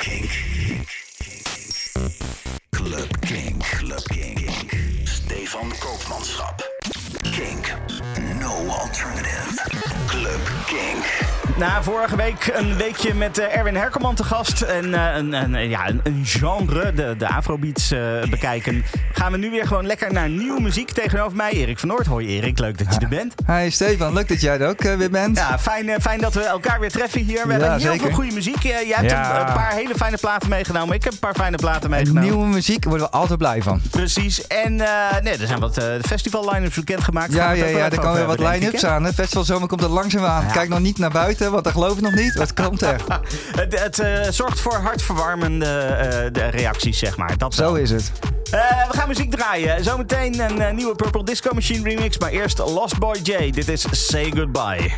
Kink. Club Kink. Club Kink. Stefan Koopmanschap. Kink. No alternative. Club Kink. Na vorige week een weekje met eh, Erwin Herkelman te gast. En eh, een, een, ja, een, genre, de, de afrobeats eh, bekijken. Gaan we nu weer gewoon lekker naar nieuwe muziek. Tegenover mij Erik van Noord. Hoi Erik, leuk dat je er bent. Hi Stefan, leuk dat jij er ook weer bent. Ja, fijn, fijn dat we elkaar weer treffen hier. We Ja, hebben heel zeker. veel goede muziek. jij hebt Ja. een, paar hele fijne platen meegenomen. Ik heb een paar fijne platen meegenomen. Nieuwe muziek worden we altijd blij van. Precies. En eh, nee, er zijn wat eh festival line-ups bekendgemaakt. Ja, ja, ja, er komen weer wat line-ups aan. Het festivalzomer komt er langzaam aan. Kijk nog niet naar buiten, want dat geloof ik nog niet. Het komt echt. Het, het eh, zorgt voor hartverwarmende eh, de reacties, zeg maar. Dat Zo wel. is het. Eh, we gaan muziek draaien. Zometeen een nieuwe Purple Disco Machine remix. Maar eerst Lost Boy J. Dit is Say Goodbye.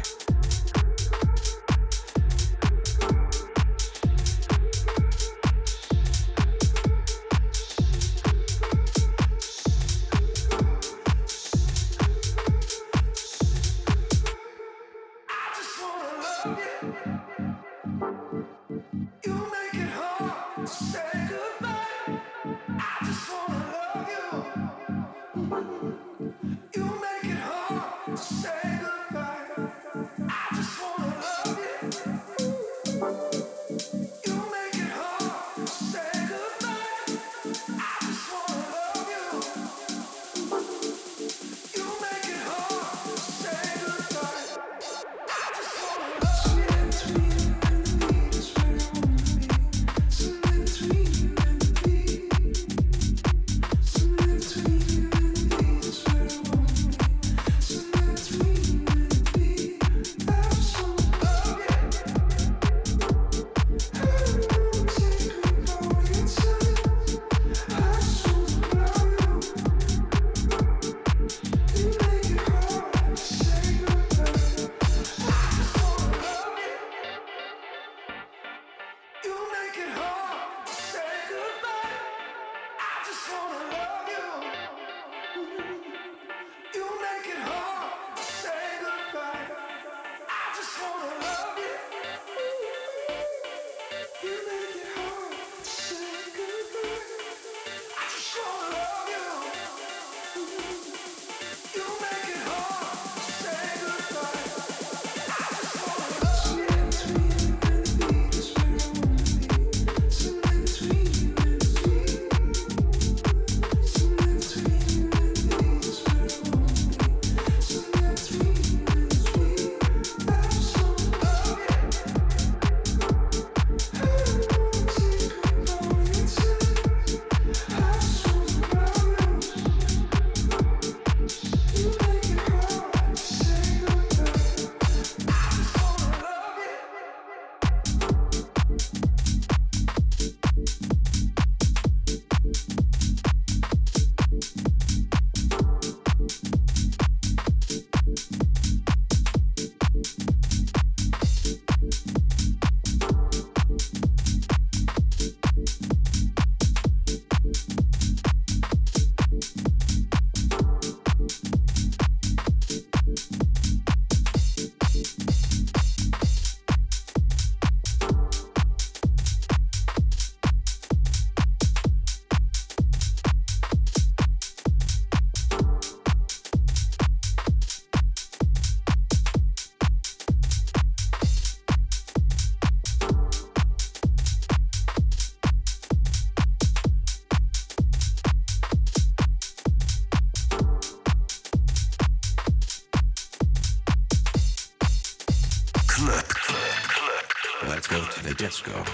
The disco.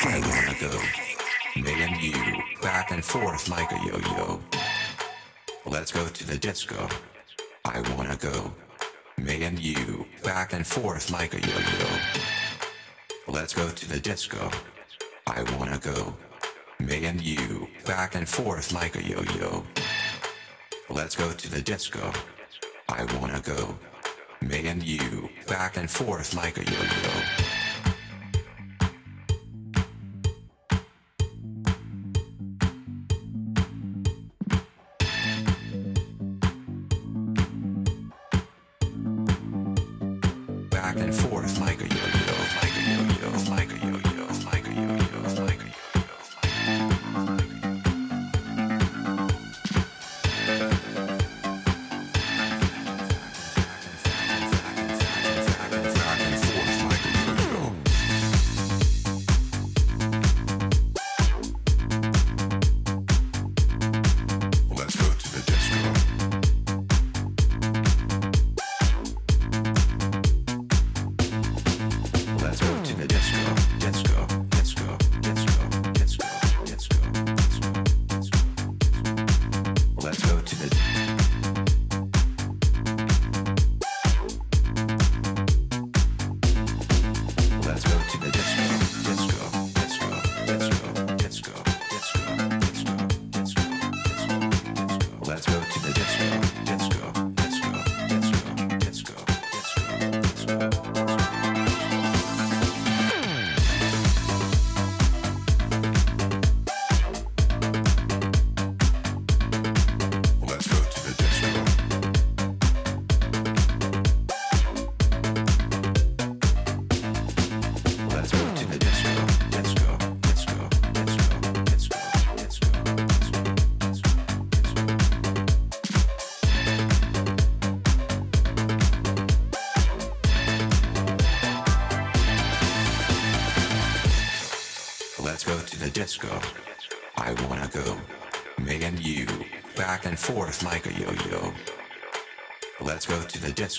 I wanna go. Me and you, back and forth like a yo-yo. Let's go to the disco. I wanna go. Me and you, back and forth like a yo-yo. Let's go to the disco. I wanna go. Me and you, back and forth like a yo-yo. Let's go to the disco. I wanna go. Me and you, back and forth like a yo-yo.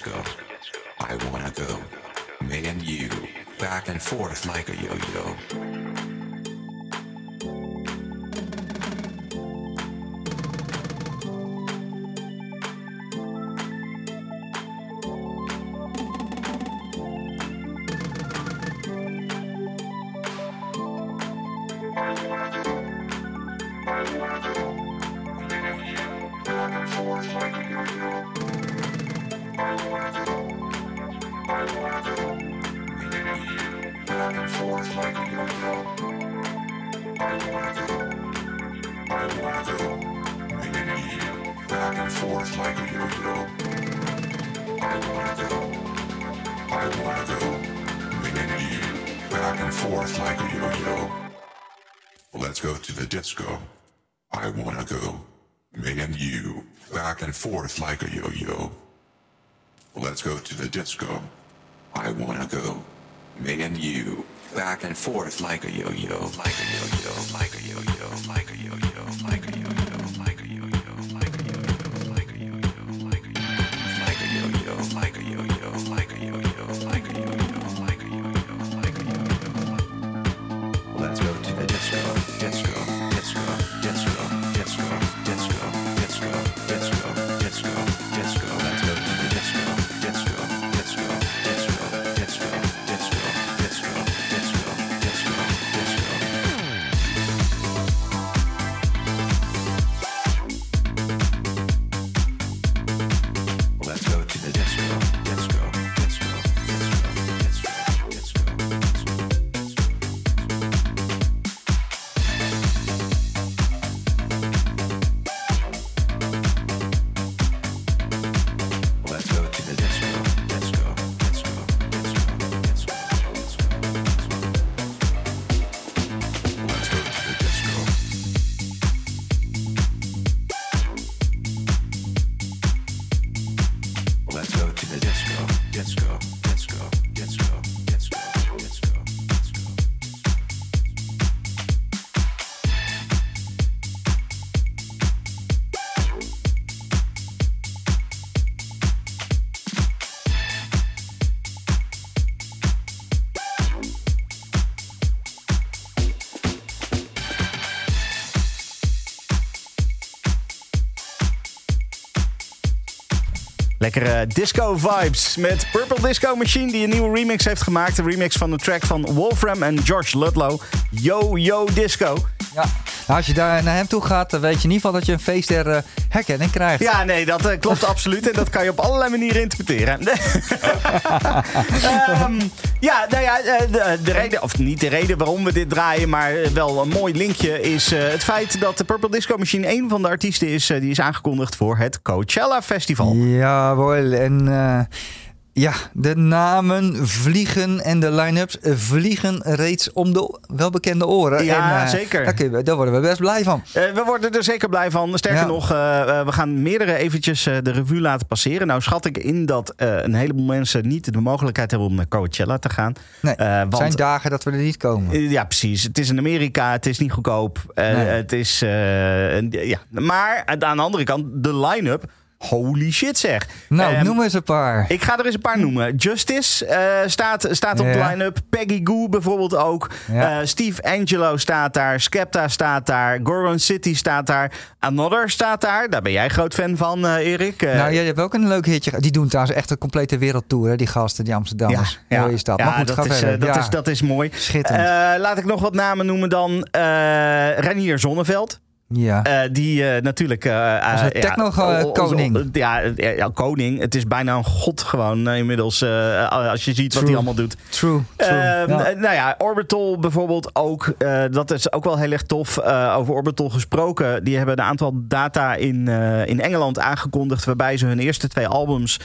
Go the disco. I wanna go. Me and you, back and forth like a yo-yo. Like a yo-yo. Let's go to the disco. I wanna go. Me and you, back and forth like a yo-yo, like a yo-yo, like Lekkere disco vibes met Purple Disco Machine die een nieuwe remix heeft gemaakt. Een remix van de track van Wolfram en George Ludlow. Yo Yo Disco. Ja. Nou, als je daar naar hem toe gaat, dan weet je in ieder geval dat je een feest der eh, herkenning krijgt. Ja, nee, dat eh, klopt absoluut. En dat kan je op allerlei manieren interpreteren. Ehm, ja, nou ja, eh, de, de reden, of niet de reden waarom we dit draaien, maar eh, wel een mooi linkje is eh, het feit dat de Purple Disco Machine een van de artiesten is die is aangekondigd voor het Coachella Festival. Ja. En ja, de namen vliegen en de line-ups vliegen reeds om de welbekende oren. Ja, en, eh, zeker. Daar, daar worden we best blij van. Eh, we worden er zeker blij van. Sterker Ja. nog, eh, we gaan meerdere eventjes de revue laten passeren. Nou schat ik in dat een heleboel mensen niet de mogelijkheid hebben om naar Coachella te gaan. Nee, want- zijn dagen dat we er niet komen. Ja, precies. Het is in Amerika, het is niet goedkoop. Nee. Het is, een- ja. Maar aan de andere kant, de line-up, Holy shit zeg. Nou, Ehm, noem eens een paar. Ik ga er eens een paar noemen. Justice eh, staat, staat op de Ja. line-up. Peggy Goo bijvoorbeeld ook. Ja. Eh, Steve Angelo staat daar. Skepta staat daar. Goron City staat daar. Another staat daar. Daar ben jij groot fan van, eh, Erik. Nou, jij hebt ook een leuk hitje. Die doen trouwens echt een complete wereldtour, hè, die gasten, die Amsterdammers. Mooi is dat. Ja, maar goed, dat, ga is, verder. dat, Ja, is, dat is mooi. Schitterend. Laat ik nog wat namen noemen dan. Renier Zonneveld. Ja. Eh, die eh, natuurlijk... Onze eh, techno-koning. ja, ja, koning. Het is bijna een god gewoon inmiddels. als je ziet wat hij allemaal doet. true, true. Ehm, Ja. eh, Nou ja, Orbital bijvoorbeeld ook. dat is ook wel heel erg tof. Over Orbital gesproken. Die hebben een aantal data in, in Engeland aangekondigd. Waarbij ze hun eerste twee albums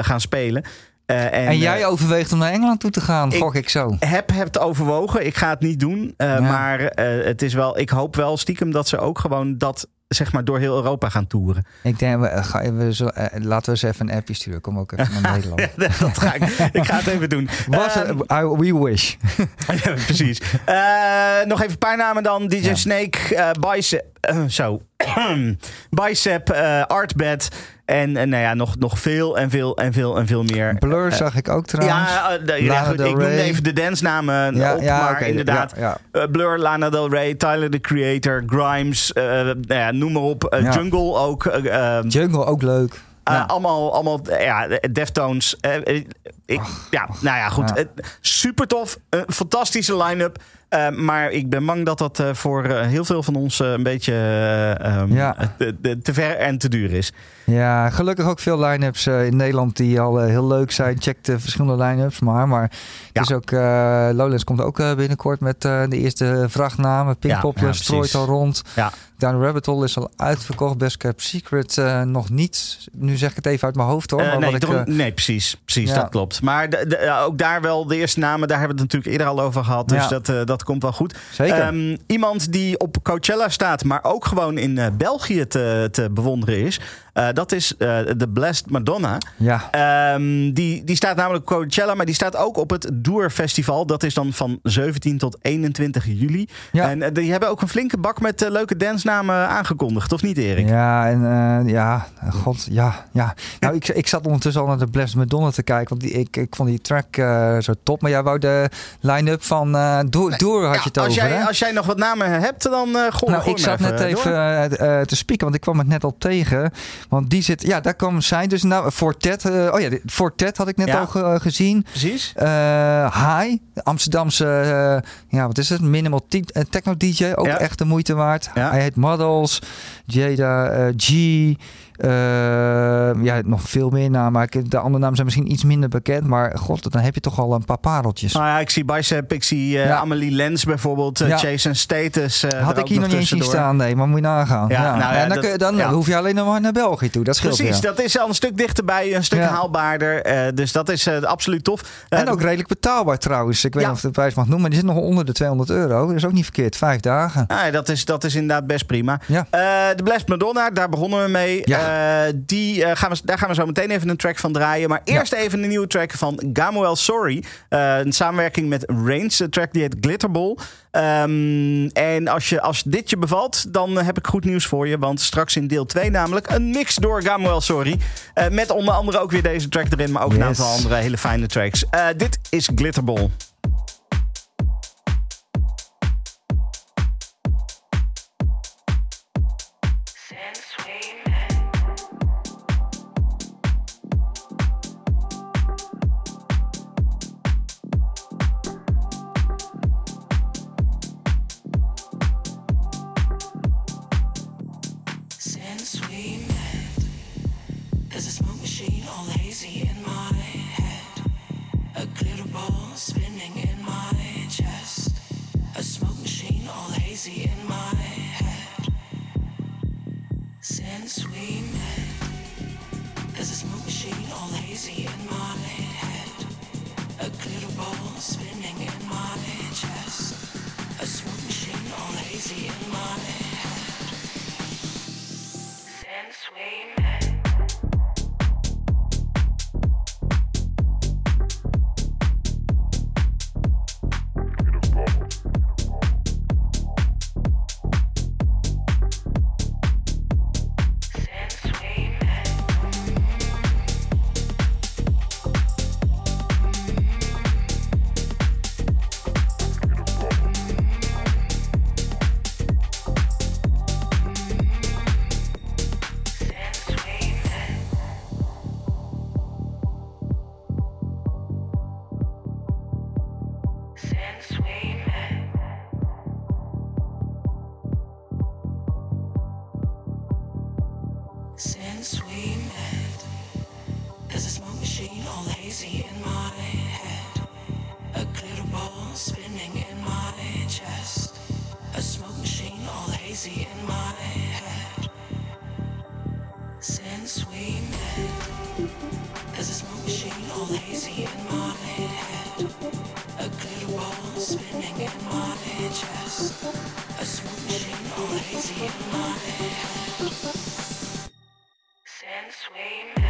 gaan spelen. Eh, en, En jij eh, overweegt om naar Engeland toe te gaan, ik- gok ik zo. heb het overwogen. Ik ga het niet doen. eh, Ja. Maar het is wel, ik hoop wel stiekem dat ze ook gewoon dat zeg maar door heel Europa gaan toeren. Ik denk, we, ga, we zo, laten we eens even een appje sturen. Kom ook even naar Nederland. dat ga ik, ik ga het even doen. Was Ehm, we wish. Ja, precies. Nog even een paar namen dan. DJ Ja. Snake, Bicep, zo. Bicep, Artbed en, en nou ja, nog, nog veel en veel en veel en veel meer. Blur Eh, zag ik ook trouwens. ja, eh, de- ja, goed, ik noemde even de dansnamen op, maar oké, inderdaad. Ja, ja. eh, Blur, Lana Del Rey, Tyler the Creator, Grimes, eh, nou ja, noem maar op. Eh, Ja. Jungle ook. eh, eh, Jungle ook leuk. uh, Ja. Allemaal, allemaal eh, ja, Deftones. Eh, eh, ik, ja, nou ja, goed. Ja. Eh, super tof. Een fantastische line-up. Eh, maar ik ben bang dat dat eh, voor eh, heel veel van ons eh, een beetje eh, ehm, Ja. te, te- te ver en te duur is. Ja, gelukkig ook veel line-ups in Nederland die al heel leuk zijn. Check de verschillende line-ups maar. Maar Ja. is ook, Lowlands komt ook binnenkort met de eerste vrachtnamen. Pink Ja, strooit al rond. Ja. Down Rabbit Hole is al uitverkocht. Best Kept Secret nog niet. Nu zeg ik het even uit mijn hoofd hoor. Maar nee, ik, nee, precies. precies ja. Dat klopt. Maar de, ook daar wel de eerste namen. Daar hebben we het natuurlijk eerder al over gehad. Dus Ja. dat, eh, dat komt wel goed. zeker. Ehm, iemand die op Coachella staat, maar ook gewoon in eh, België te, te bewonderen is. Eh, dat is eh, de Blessed Madonna. ja. Ehm, die, die staat namelijk op Coachella, maar die staat ook op het Doer Festival. Dat is dan van 17 tot 21 juli. Ja. En eh, die hebben ook een flinke bak met leuke dansnamen aangekondigd, of niet Erik? Ja, en ja, god, ja, ja. Nou, ik, ik zat ondertussen al naar de Blessed Madonna te kijken, want die, ik, ik vond die track zo top. Maar jij wou de line-up van Door, Door had je het als, over, jij, hè? als jij nog wat namen hebt, dan gooi nou, ik zat net door. even eh, eh, te spieken, want ik kwam het net al tegen. Want die zit, ja, daar kwam zij dus nou, Fortet. eh, oh ja, Fortet had ik net Ja. al ge- gezien. Precies. Eh High, de Amsterdamse, eh, ja, wat is het? Minimal te- eh, techno DJ, ook echt de moeite waard. Hij heet Models, Jada eh, G. eh, ja, nog veel meer namen. De andere namen zijn misschien iets minder bekend. Maar god, dan heb je toch al een paar pareltjes. Nou ja, ik zie Bicep, ik zie eh, Ja. Amelie Lens bijvoorbeeld, eh, Ja. Chase en Status. eh, Had ik hier nog niet eens zien staan, nee, maar moet je nagaan. Ja, nou en dan, dat- kun je, dan ja. hoef je alleen nog maar naar België toe. Dat scheelt Precies, dat is al een stuk dichterbij, een stuk haalbaarder. dus dat is absoluut tof. En ook redelijk betaalbaar trouwens. Ik weet niet of ik de prijs mag noemen, maar die zit nog onder de 200 euro. Dat is ook niet verkeerd. Vijf dagen. ja, dat, is, dat is inderdaad best prima. De Blessed Madonna, daar begonnen we mee. Ja. Eh, die, eh, gaan we, daar gaan we zo meteen even een track van draaien. Maar eerst even een nieuwe track van Gamuel Sorry. Eh, een samenwerking met Reigns. De track die heet Glitterball. Ehm, en als, je, als dit je bevalt, dan heb ik goed nieuws voor je. Want straks in deel 2 namelijk een mix door Gamuel Sorry. Met onder andere ook weer deze track erin. Maar ook een Yes. aantal andere hele fijne tracks. Dit is Glitterball. Since we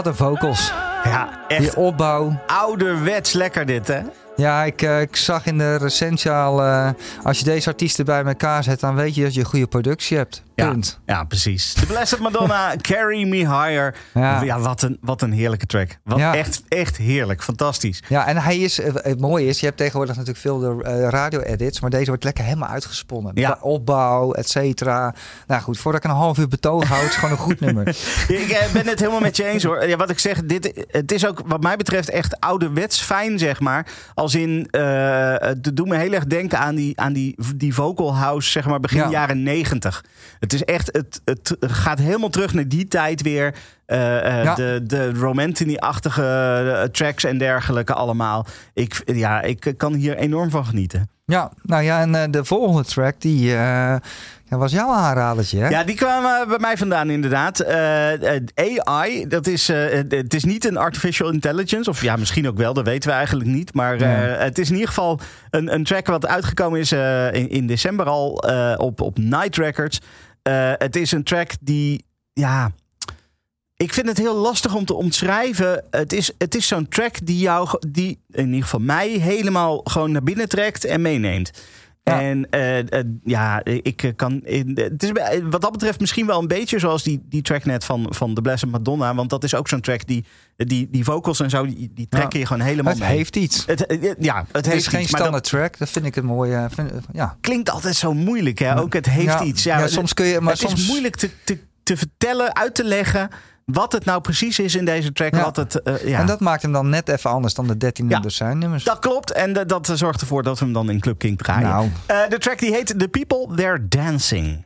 Wat een vocals. Ja, Die echt opbouw. ouderwets lekker dit, hè? Ja, ik, eh, ik zag in de recensie al... eh, als je deze artiesten bij elkaar zet... dan weet je dat je een goede productie hebt. Ja, Punt. ja, precies. The Blessed Madonna, Carry Me Higher. Ja, Ja. wat, een, wat een heerlijke track. Wat Ja. echt, echt heerlijk. Fantastisch. Ja, en hij is... eh, Het mooie is, je hebt tegenwoordig natuurlijk veel de eh, radio-edits... maar deze wordt lekker helemaal uitgesponnen. Ja. Opbouw, et cetera. Nou goed, voordat ik een half uur betoog houd... is het gewoon een goed nummer. Ik eh, ben het helemaal met je eens hoor. Ja, wat ik zeg, dit, het is ook wat mij betreft echt ouderwets fijn, zeg maar. Als in, het doet me heel erg denken aan die, aan die, die vocal house, zeg maar, begin Ja. jaren negentig. Het is echt, het, het gaat helemaal terug naar die tijd weer. Eh, eh, Ja. De, de Romantini-achtige eh, tracks en dergelijke allemaal. Ik, ja, ik kan hier enorm van genieten. Ja, nou ja, en de volgende track... die was jouw aanradertje, hè? Ja, die kwamen bij mij vandaan inderdaad. AI, dat is, het- is niet een artificial intelligence. Of ja, misschien ook wel, dat weten we eigenlijk niet. Maar Ja. het is in ieder geval een, een track wat uitgekomen is in, in december al op, op Night Records. Eh, het is een track die, ja... Ik vind het heel lastig om te omschrijven. Het is, het is zo'n track die jou, die in ieder geval mij helemaal gewoon naar binnen trekt en meeneemt. Ja. En eh, eh, ja, ik eh, kan. Het is wat dat betreft misschien wel een beetje zoals die, die track net van, van The Blessed Madonna. Want dat is ook zo'n track die, die, die vocals en zo, die, die trekken je gewoon helemaal het mee. heeft iets. Het, ja, het, Het heeft is geen iets, dat standaard track. Dat vind ik een mooie... vind- ja. klinkt altijd zo moeilijk. Hè? Ook het heeft Ja, iets. Ja, ja, soms kun je- maar het soms- is moeilijk te, te, te vertellen, uit te leggen. Wat het nou precies is in deze track. Ja. Wat het, eh, ja. En dat maakt hem dan net even anders dan de 13 Ja. nummers zijn nummers. Dat klopt. En eh, dat zorgt ervoor dat we hem dan in Club King draaien. Nou. Eh, de track die heet The People They're. Dancing.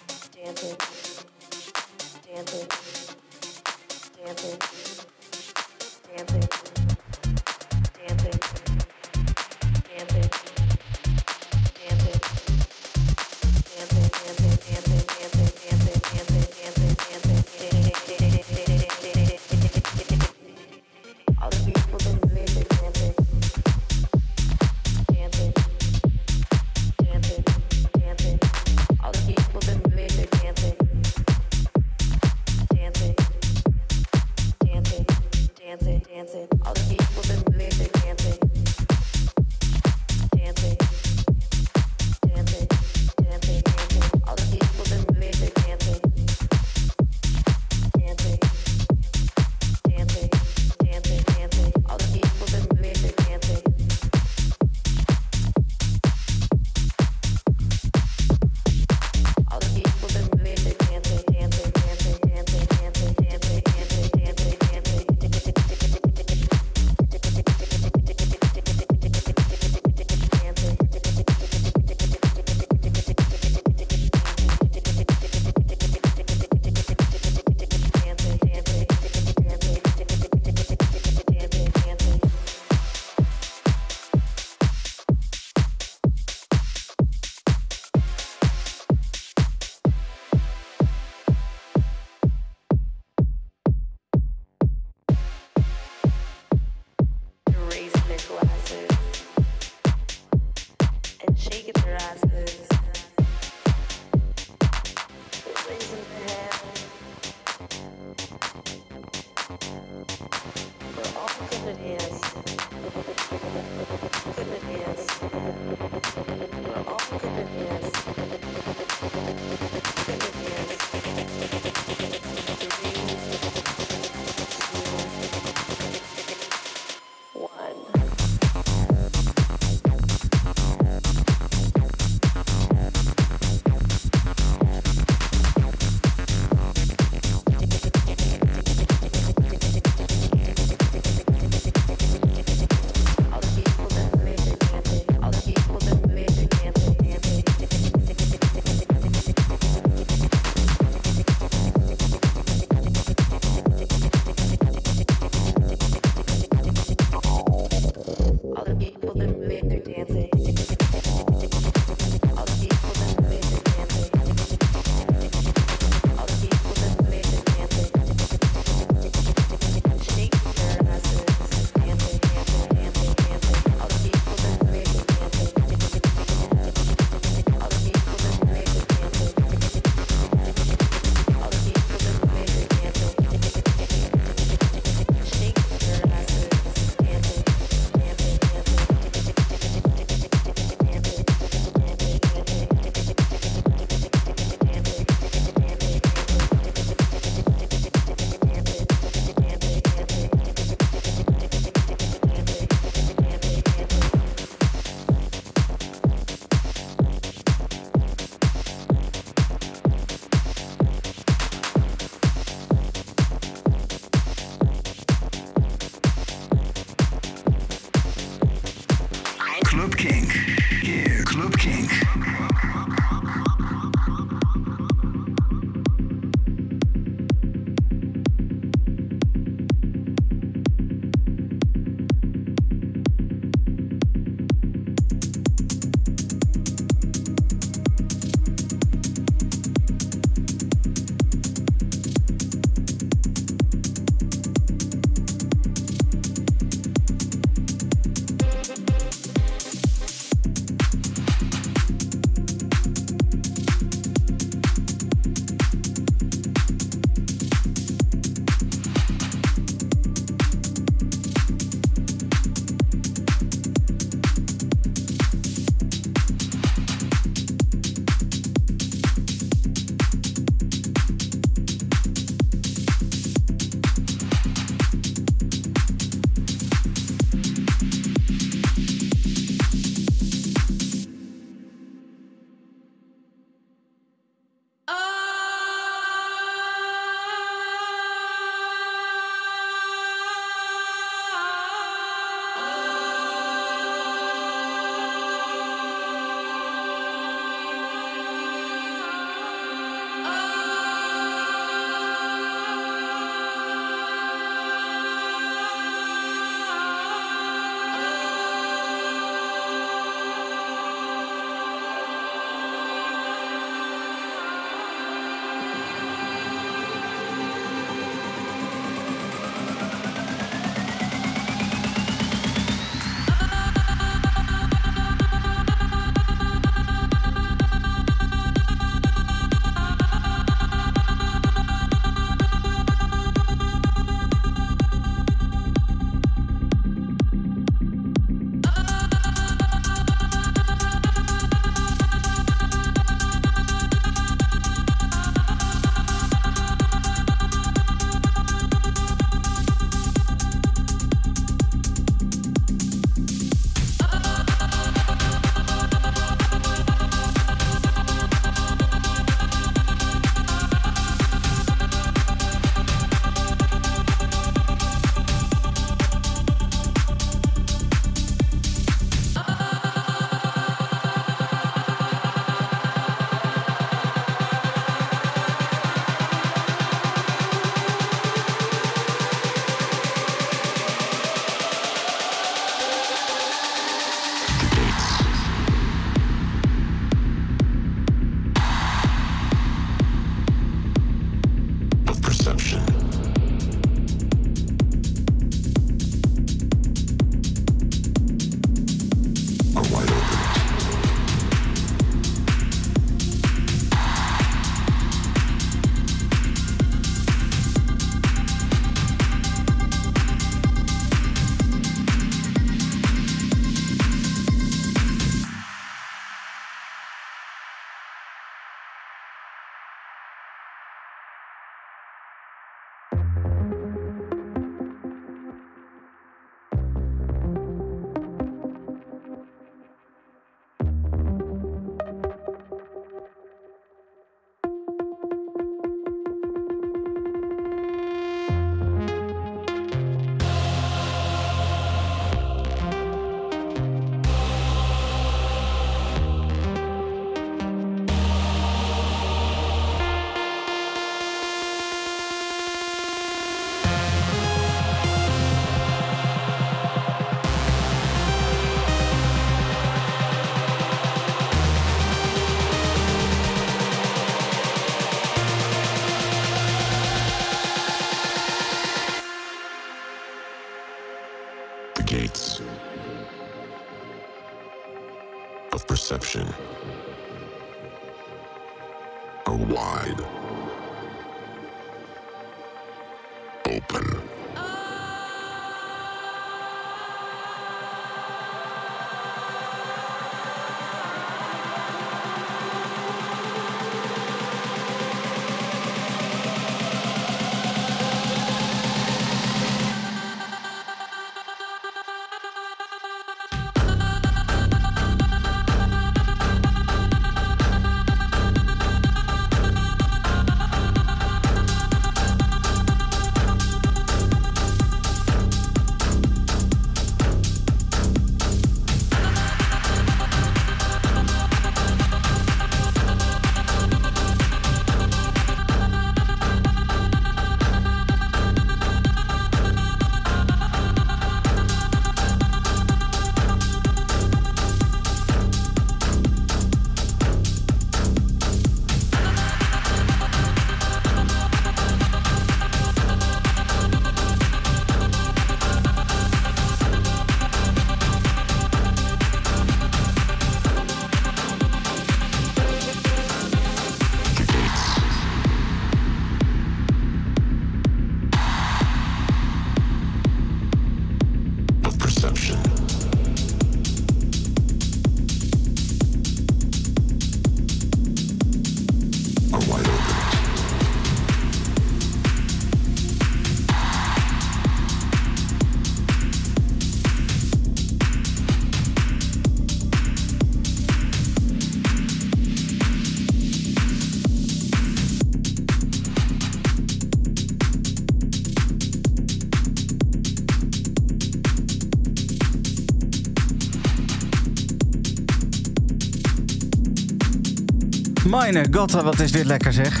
Meine god, wat is dit lekker zeg.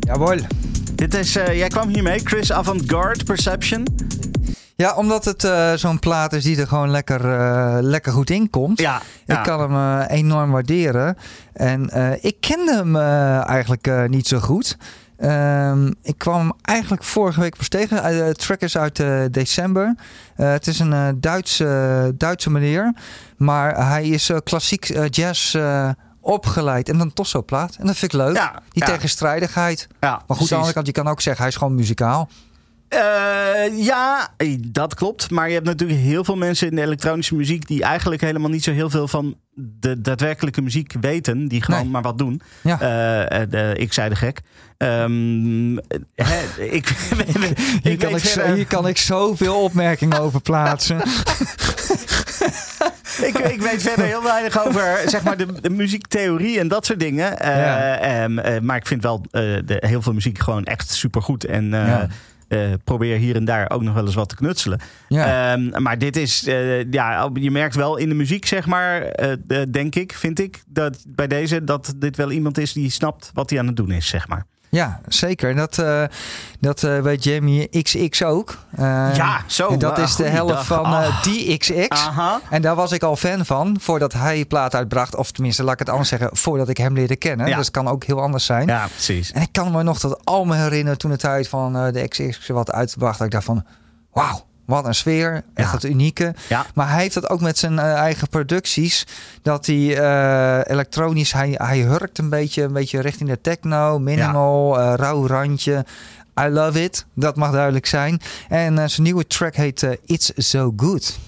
Jawohl. Dit is, eh, jij kwam hiermee, Chris Avantgarde Perception. Ja, omdat het eh, zo'n plaat is die er gewoon lekker, eh, lekker goed in komt. Ja, ja. Ik kan hem enorm waarderen. En ik kende hem eigenlijk niet zo goed. Ehm, ik kwam hem eigenlijk vorige week pas tegen. De track is uit december. Het is een Duitse, Duitse meneer. Maar hij is klassiek jazz opgeleid. En dan toch zo plaat. En dat vind ik leuk. Ja, Die ja. tegenstrijdigheid. Ja, Maar goed, aan de andere kant, je kan ook zeggen, hij is gewoon muzikaal. Eh, ja, dat klopt. Maar je hebt natuurlijk heel veel mensen in de elektronische muziek die eigenlijk helemaal niet zo heel veel van de daadwerkelijke muziek weten. Die gewoon Nee. maar wat doen. Ja. Eh, eh, ik zei de gek. Hè, ik, Hier ik kan ik, hier kan ik zoveel opmerkingen over plaatsen. ik, ik weet verder heel weinig over zeg maar, de, de muziektheorie en dat soort dingen. Eh, ehm, eh, maar ik vind wel eh, de, heel veel muziek gewoon echt supergoed. En probeer hier en daar ook nog wel eens wat te knutselen. Ja. Ehm, maar dit is, ja, je merkt wel in de muziek, zeg maar, denk ik, vind ik, dat bij deze, dat dit wel iemand is die snapt wat hij aan het doen is, zeg maar. Ja, zeker. En Dat, eh, dat eh, weet Jamie XX ook. Eh, Ja, zo, En dat is de helft van Ah. die XX. Aha. En daar was ik al fan van voordat hij plaat uitbracht. Of tenminste, laat ik het anders zeggen, voordat ik hem leerde kennen. Ja. Dus het kan ook heel anders zijn. Ja, precies. En ik kan me nog dat al me herinneren toen de tijd van de XX wat uitbracht. Dat ik dacht van, wauw, wat een sfeer. Echt het unieke. Maar hij heeft dat ook met zijn eh, eigen producties. Dat hij eh, elektronisch, hij, hij hurkt een beetje, een beetje richting de techno, minimal, eh, rauw randje. I love it, dat mag duidelijk zijn. En zijn nieuwe track heet It's So Good.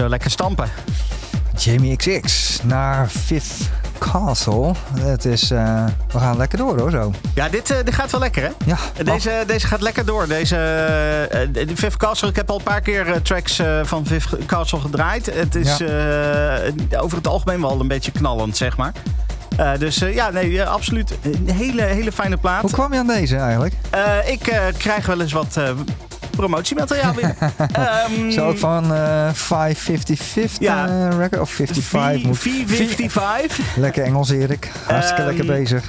Zo lekker stampen. Jamie XX naar Fifth Castle. Het is, eh, we gaan lekker door hoor zo. Ja, dit, eh, dit gaat wel lekker, hè? Ja, Deze, deze gaat lekker door. Deze eh, eh, Viv Castle, ik heb al een paar keer eh, tracks eh, van Viv Castle gedraaid. Het is eh, over het algemeen wel een beetje knallend, zeg maar. Eh, dus eh, ja, nee, eh, absoluut. Een hele, hele fijne plaat. Hoe kwam je aan deze eigenlijk? Eh, ik eh, krijg wel eens wat, eh, promotiemateriaal weer. Ehm, Zo ook van eh 555 Ja. eh, record of 55 moet. V55. Lekker Engels Erik. Hartstikke Ehm, lekker bezig.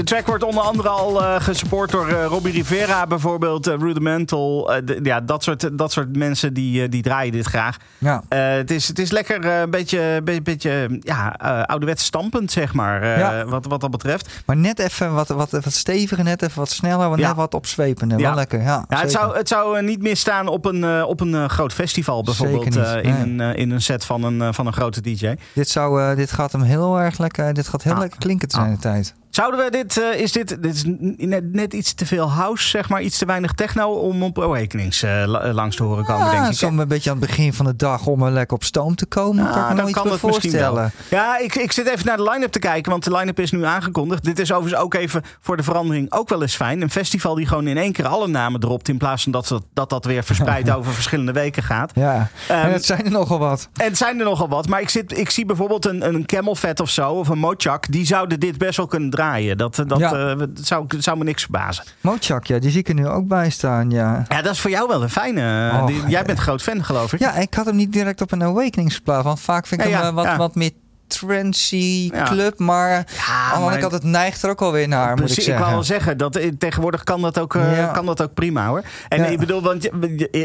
De track wordt onder andere al eh, gesupport door eh, Robbie Rivera bijvoorbeeld, eh, Rudimental. ja, dat soort, dat soort mensen die, die draaien dit graag. Ja. Het, is, het is lekker een beetje, beetje, beetje ja, ouderwets stampend, zeg maar, Ja. wat, wat dat betreft. Maar net even wat, wat, wat steviger, net even wat sneller, Ja. net wat opzwepender. Ja. Wel lekker, ja. Ja, het, zou, het zou niet misstaan op een, op een groot festival bijvoorbeeld. In, een, in een set van een, van een grote DJ. dit, zou, dit gaat hem heel erg lekker, dit gaat heel Ah. lekker klinken te zijn Ah. de tijd. Zouden we dit, eh, is dit, dit is net, net iets te veel house, zeg maar, iets te weinig techno om op Awakenings eh, eh, langs te horen komen, denk Ja, ik. hè? zo'n een beetje aan het begin van de dag om er lekker op stoom te komen. Ah, kan ik me dan nog iets kan het voorstellen. Ja, ik, ik zit even naar de line-up te kijken, want de line-up is nu aangekondigd. Dit is overigens ook even voor de verandering ook wel eens fijn. Een festival die gewoon in één keer alle namen dropt, in plaats van dat dat, dat, dat weer verspreid over verschillende weken gaat. Ja, Ehm, en het zijn er nogal wat. En het zijn er nogal wat, maar ik, zit, ik zie bijvoorbeeld een, een Camel Fat of zo, of een Mochak, die zouden dit best wel kunnen draaien. Dat, dat, Ja. eh, dat zou, zou me niks verbazen. Mochak, ja, die zie ik er nu ook bij staan, ja. Ja, dat is voor jou wel een fijne. Die- jij bent groot fan, geloof ik. Ja, ik had hem niet direct op een Awakenings geplaatst. Want vaak vind ik Ja, hem eh, wat, wat meer trancy Ja. club. Maar Ja, aan de andere maar- kant, het neigt er ook alweer naar, moet ik Precies, ik zeggen. wou wel zeggen, dat, eh, tegenwoordig kan dat, ook, eh, kan dat ook prima hoor. En Ja. ik bedoel, want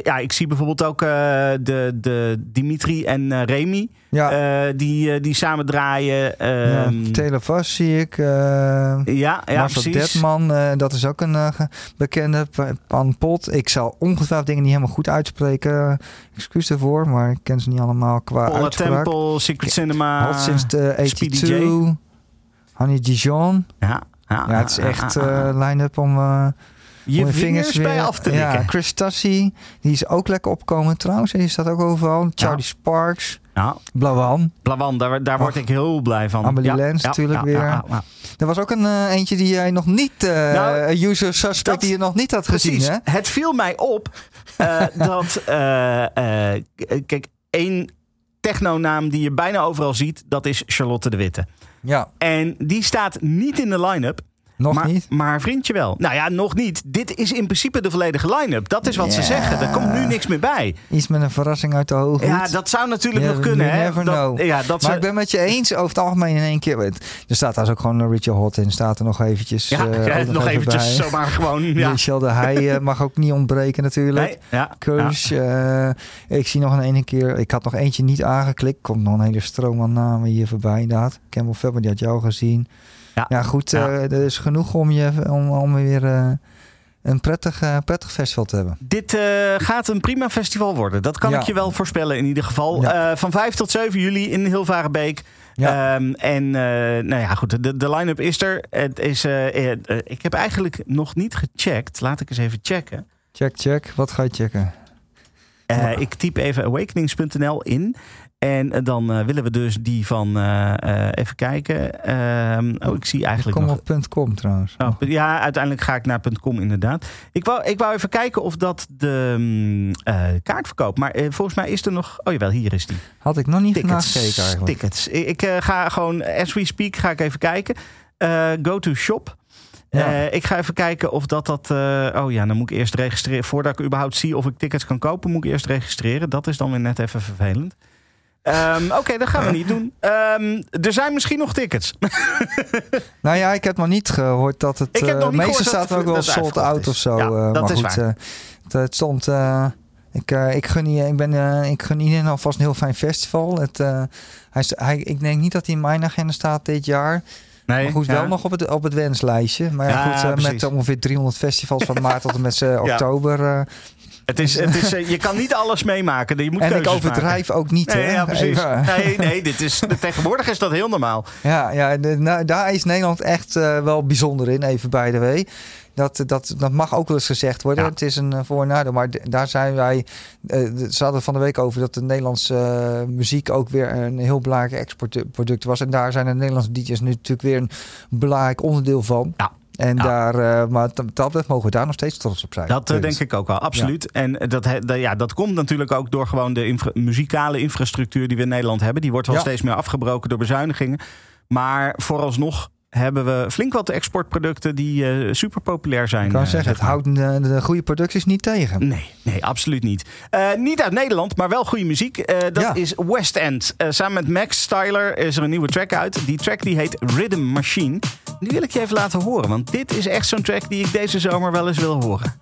ja, ik zie bijvoorbeeld ook eh, de, de Dimitri en eh, Remy, Ja, eh, die, eh, die samen draaien. ja. Vos zie ik. eh, ja, ja, Marcel precies. Detman, dat is ook een bekende. Pa- Pan Pot. Ik zal ongetwijfeld dingen niet helemaal goed uitspreken. Excuus daarvoor, maar ik ken ze niet allemaal qua Paula. Temple, Secret Cinema. Hot sinds de Speedy 82. Honey Dijon. Ja, ja, Ja, het is echt line-up om... je om vingers bij weer- af te Ja, likken. Chris Tassi, die is ook lekker opkomen trouwens. Die staat ook overal. Charlie Sparks, Ja, Blawan. Blawan, daar, daar word ik heel blij van. Amelie Ja, Lens ja, natuurlijk weer. Er was ook een eh, eentje die jij nog niet... Nou, een user suspect dat- die je nog niet had gezien, hè? Het viel mij op eh, dat, kijk, één technonaam die je bijna overal ziet, dat is Charlotte de Witte. Ja, En die staat niet in de line-up. Nog maar, niet. Maar vriendje wel. Nou ja, nog niet. Dit is in principe de volledige line-up. Dat is wat ze zeggen. Er komt nu niks meer bij. Iets met een verrassing uit de hoogte. Ja, dat zou natuurlijk Ja, nog kunnen. Hè? never dat, know. Ja, dat maar ze, ik ben met je eens, over het algemeen in één keer. Er staat daar ook gewoon een Richard Hot in. Staat er nog eventjes. ja, eh, ja, nog even eventjes zomaar gewoon. Ja. Michel de Heij eh, mag ook niet ontbreken natuurlijk. Nee, ja, eh, ik zie nog een ene keer. Ik had nog eentje niet aangeklikt. Komt nog een hele stroom aan namen hier voorbij inderdaad. Campbell Fabber, die had jou gezien. Ja. Ja, goed. Ja. eh, er is genoeg om, je, om, om weer eh, een prettig, eh, prettig festival te hebben. Dit gaat een prima festival worden. Dat kan Ja. ik je wel voorspellen in ieder geval. Ja. Van 5 tot 7 juli in Hilvarenbeek. Ja. Ehm, en nou ja, goed, de, de line-up is er. Het is, ik heb eigenlijk nog niet gecheckt. Laat ik eens even checken. Check, check. Wat ga je checken? Ik typ even awakenings.nl in. En eh, dan eh, willen we dus die van, eh, even kijken. Ehm, oh, ik zie Ik eigenlijk kom nog... op .com trouwens. Oh, ja, uiteindelijk ga ik naar .com inderdaad. Ik wou, ik wou even kijken of dat de mm, kaartverkoop... Maar volgens mij is er nog... Oh jawel, hier is die. Had ik nog niet Tickets. gekeken eigenlijk. Tickets. Ik, ik, ga gewoon, as we speak, ga ik even kijken. Go to shop. Ja. Ik ga even kijken of dat dat... oh ja, dan moet ik eerst registreren. Voordat ik überhaupt zie of ik tickets kan kopen... moet ik eerst registreren. Dat is dan weer net even vervelend. Ehm, Oké, dat gaan we niet doen. Ehm, er zijn misschien nog tickets. Nou ja, ik heb nog niet gehoord dat het... Ik heb eh, nog niet meestal staat er ook wel sold out is. of zo. Ja, eh, dat maar is goed, waar. eh, het, het stond... eh, ik, eh, ik, gun, je- ik, ben, eh, ik gun iedereen alvast een heel fijn festival. Het, eh, hij, is- hij, ik denk niet dat hij in mijn agenda staat dit jaar. Nee, maar goed, ja. wel nog op het, op het wenslijstje. Maar ja, Ja, goed, met ongeveer 300 festivals van maart tot en met oktober. Het is, het is, eh, je kan niet alles meemaken. Je moet en ik overdrijf ook niet. Nee, hè? ja, precies. Nee, nee, dit is, tegenwoordig is dat heel normaal. Ja, ja de- nou, daar is Nederland echt eh, wel bijzonder in, even bij de way. Dat, dat, dat mag ook wel eens gezegd worden. Ja. Het is een eh, voor- en nadeel. Maar daar zijn wij. eh, ze hadden van de week over dat de Nederlandse muziek ook weer een heel belangrijk exportproduct was. En daar zijn de Nederlandse DJ's nu natuurlijk weer een belangrijk onderdeel van. Ja. En Ja. daar, eh, maar dat, mogen we daar nog steeds trots op zijn. Dat eh, denk ik ook wel, absoluut. En eh, dat, ja, dat komt natuurlijk ook door gewoon de infra- muzikale infrastructuur die we in Nederland hebben. Die wordt wel Ja. steeds meer afgebroken door bezuinigingen. Maar vooralsnog hebben we flink wat exportproducten die eh, super populair zijn. Ik kan zeggen, het zeg maar. houdt de, de goede producties niet tegen. Nee, nee, absoluut niet. Niet uit Nederland, maar wel goede muziek. Dat Ja. is West End. Samen met Max Styler is er een nieuwe track uit. Die track die heet Rhythm Machine. Die wil ik je even laten horen, want dit is echt zo'n track die ik deze zomer wel eens wil horen.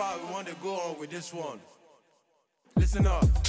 far we want to go on with this one. Listen up.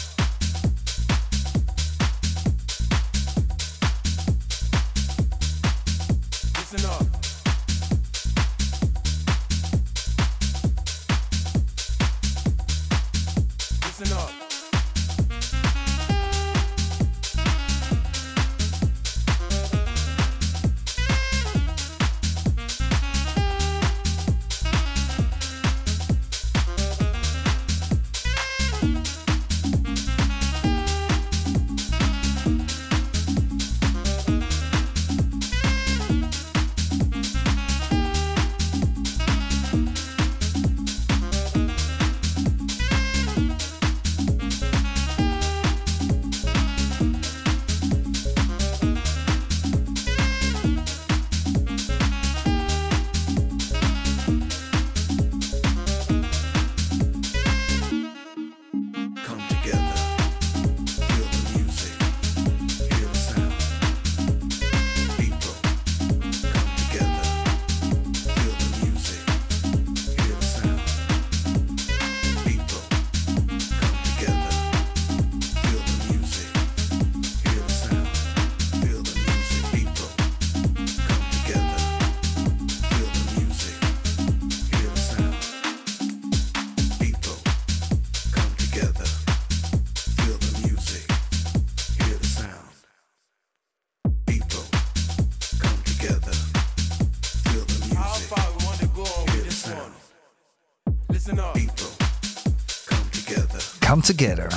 Together.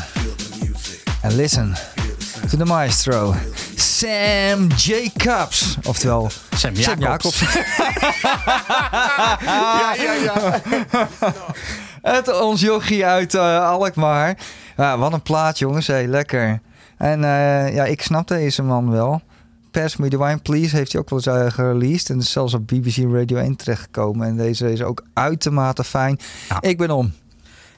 And listen to the maestro, Sam Jacobs. Oftewel, Sam Jacobs. ja, ja, ja. Het ons jochie uit eh, Alkmaar. Ja, wat een plaat, jongens. Hey, lekker. En eh, ja, ik snap deze man wel. Pass Me The Wine Please heeft hij ook wel eens uh, gereleased. En is zelfs op BBC Radio 1 terechtgekomen. En deze is ook uitermate fijn. Ik ben om.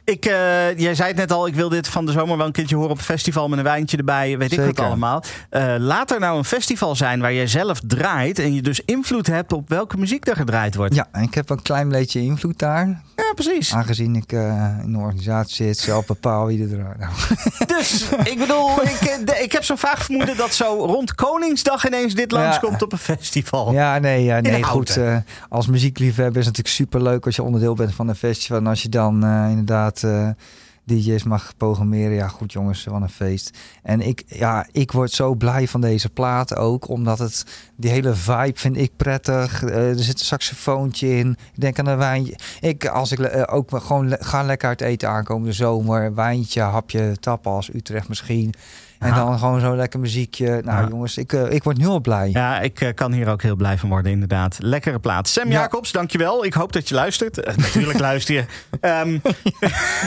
Ik, eh, jij zei het net al, ik wil dit van de zomer wel een keertje horen op een festival met een wijntje erbij, weet ik wat allemaal. Eh, laat er nou een festival zijn waar jij zelf draait en je dus invloed hebt op welke muziek er gedraaid wordt. Ja, en ik heb een klein beetje invloed daar. Ja, precies. Aangezien ik eh, in de organisatie zit, zelf bepaal wie er draait. Nou. Dus ik bedoel, ik, de- ik heb zo'n vaag vermoeden dat zo rond Koningsdag ineens dit Ja. langskomt op een festival. Ja, nee, ja, nee goed. Als muziekliefhebber is het natuurlijk super leuk als je onderdeel bent van een festival. En als je dan eh, inderdaad eh, DJ's mag programmeren. Ja, goed jongens, wat een feest. En ik, ja, ik word zo blij van deze plaat ook, omdat het die hele vibe vind ik prettig. Eh, er zit een saxofoontje in. Ik denk aan een wijntje. Ik, als ik eh, ook gewoon ga lekker uit eten aankomende zomer, wijntje, hapje, tapas, Utrecht misschien. En dan gewoon zo'n lekker muziekje. Nou Ja. jongens, ik, eh, ik word nu al blij. Ja, ik eh, kan hier ook heel blij van worden, inderdaad. Lekkere plaat. Sam Ja. Jacobs, dankjewel. Ik hoop dat je luistert. Eh, natuurlijk luister je. Ehm,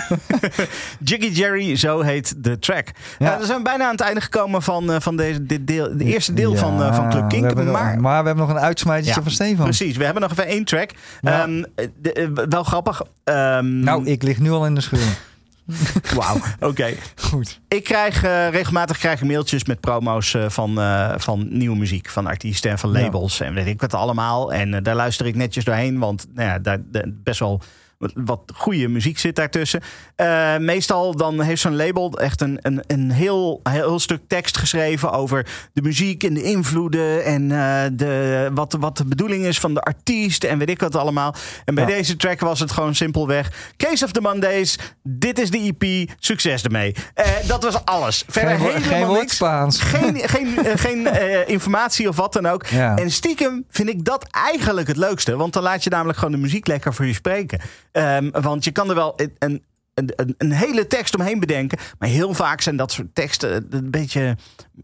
Jiggy Jerry, zo heet de track. Ja. We zijn bijna aan het einde gekomen van, van deze, dit deel, de eerste deel van, van Club we Kink. nog- Maar maar we hebben nog een uitsmijtertje Ja, van Stefan. Precies, we hebben nog even één track. Ehm, eh, de- eh, wel grappig. Ehm, Nou, ik lig nu al in de schuur. Wauw, oké. Goed. Ik krijg eh, regelmatig krijg ik mailtjes met promo's eh, van, eh, van nieuwe muziek, van artiesten en van Ja. labels en weet ik wat allemaal. En daar luister ik netjes doorheen, want nou ja, daar, daar best wel wat- goede muziek zit daartussen. Eh, meestal dan heeft zo'n label echt een, een, een heel, heel stuk tekst geschreven over de muziek en de invloeden en eh, de, wat, wat de bedoeling is van de artiest en weet ik wat allemaal. En bij Ja. deze track was het gewoon simpelweg Case of the Mondays, dit is de EP, succes ermee. Eh, dat was alles. Verder Geen helemaal geen niks. Spaans. Geen, geen, geen informatie of wat dan ook. Ja. En stiekem vind ik dat eigenlijk het leukste. Want dan laat je namelijk gewoon de muziek lekker voor je spreken. Ehm, want je kan er wel een, een, een, een hele tekst omheen bedenken. Maar heel vaak zijn dat soort teksten een beetje...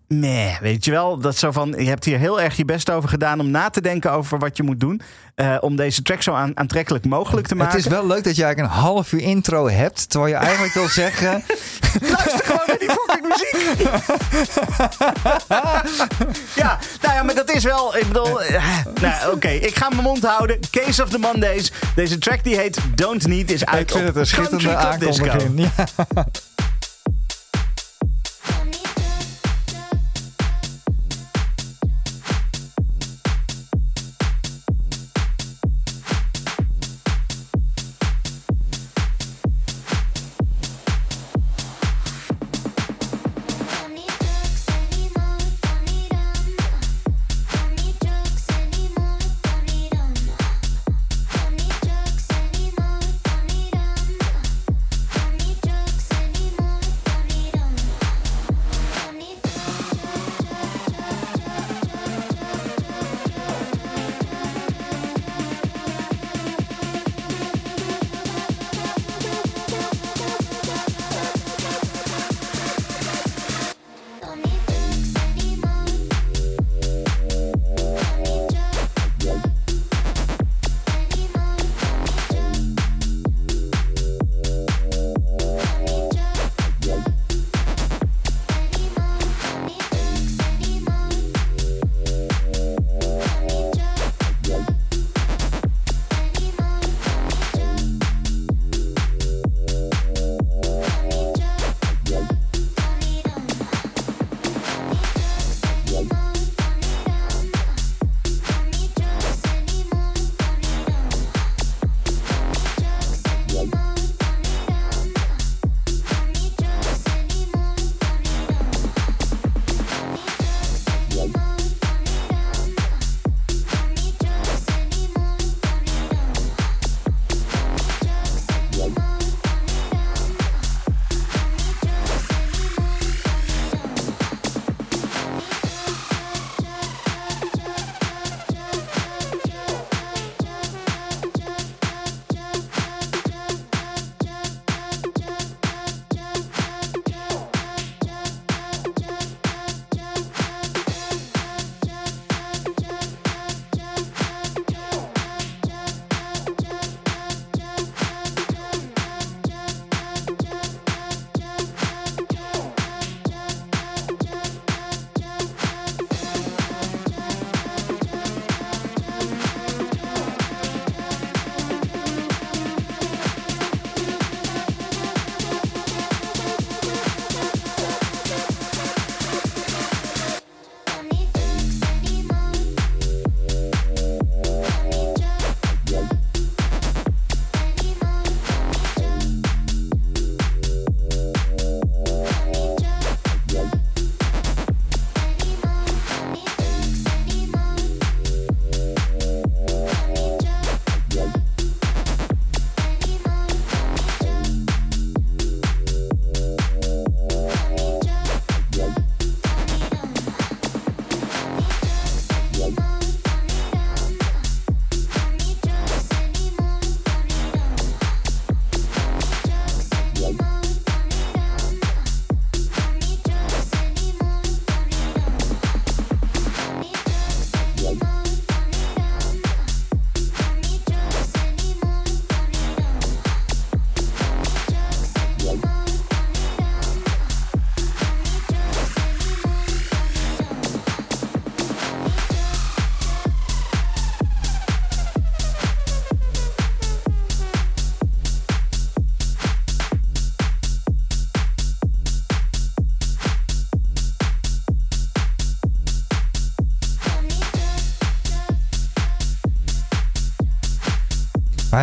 Meh, weet je wel? Dat zo van, je hebt hier heel erg je best over gedaan... om na te denken over wat je moet doen. eh, om deze track zo aan, aantrekkelijk mogelijk te maken. Het is wel leuk dat je eigenlijk een half uur intro hebt. Terwijl je eigenlijk wil zeggen... Luister gewoon naar die fucking muziek. ja, nou ja, maar dat is wel. Ik bedoel. eh, nou, oké, ik ga mijn mond houden. Case of the Mondays. Deze track die heet Don't Need is uit ik vind op het een schitterende Country Club Disco. aankondiging. Ja.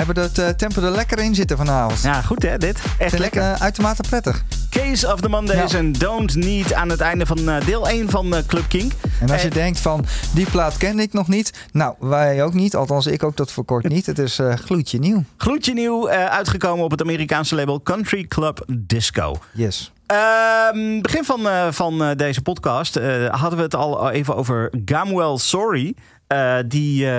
hebben het eh, tempo er lekker in zitten vanavond. Ja, goed hè, dit. Echt lekker. eh, uitermate prettig. Case of the Mondays Ja. en Don't Need aan het einde van eh, deel 1 van Club Kink. En als je denkt van, die plaat kende ik nog niet. Nou, wij ook niet. Althans, ik ook tot voor kort niet. Het is gloedje nieuw. Gloedje nieuw, uitgekomen op het Amerikaanse label Country Club Disco. Yes. Ehm, begin van, van deze podcast hadden we het al even over Gamwell Sorry. Eh, die eh,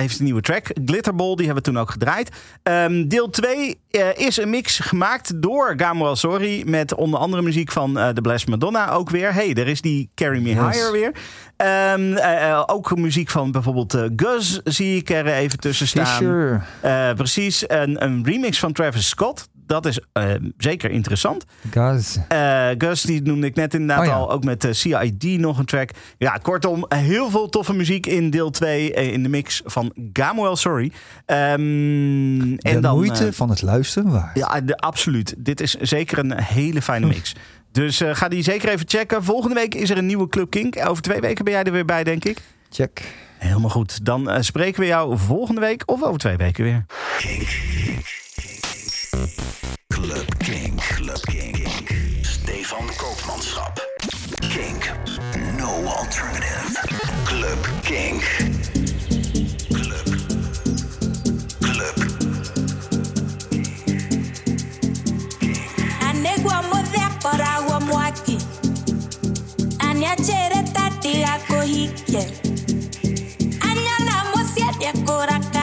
heeft een nieuwe track, Glitterball, die hebben we toen ook gedraaid. Ehm, deel 2 eh, is een mix gemaakt door Gamwell Sorry met onder andere muziek van The Blessed Madonna ook weer. hey, daar is die Carry Me Yes. Higher weer. Ehm, eh, eh, ook muziek van bijvoorbeeld Gus zie ik er even tussen staan. Fisher. Precies, een, een remix van Travis Scott. Dat is eh, zeker interessant. Guys. Eh, Gus, die noemde ik net inderdaad Oh ja. al. Ook met eh, CID nog een track. Ja, kortom, heel veel toffe muziek in deel 2. eh, in de mix van Gamuel Sorry. Ehm, De en dan, moeite van het luisteren waard. ja, de, absoluut. Dit is zeker een hele fijne mix. Dus eh, ga die zeker even checken. Volgende week is er een nieuwe Club Kink. Over twee weken ben jij er weer bij, denk ik. Check. Helemaal goed. Dan spreken we jou volgende week of over twee weken weer. Club Kink. Club Kink. Stefan Koopmanschap. Kink. No alternative. Club Kink. Club. Club. anegwa muthekora gwo mwaki aniachere tati gakuhikie anyona musiendie kurakara akerakara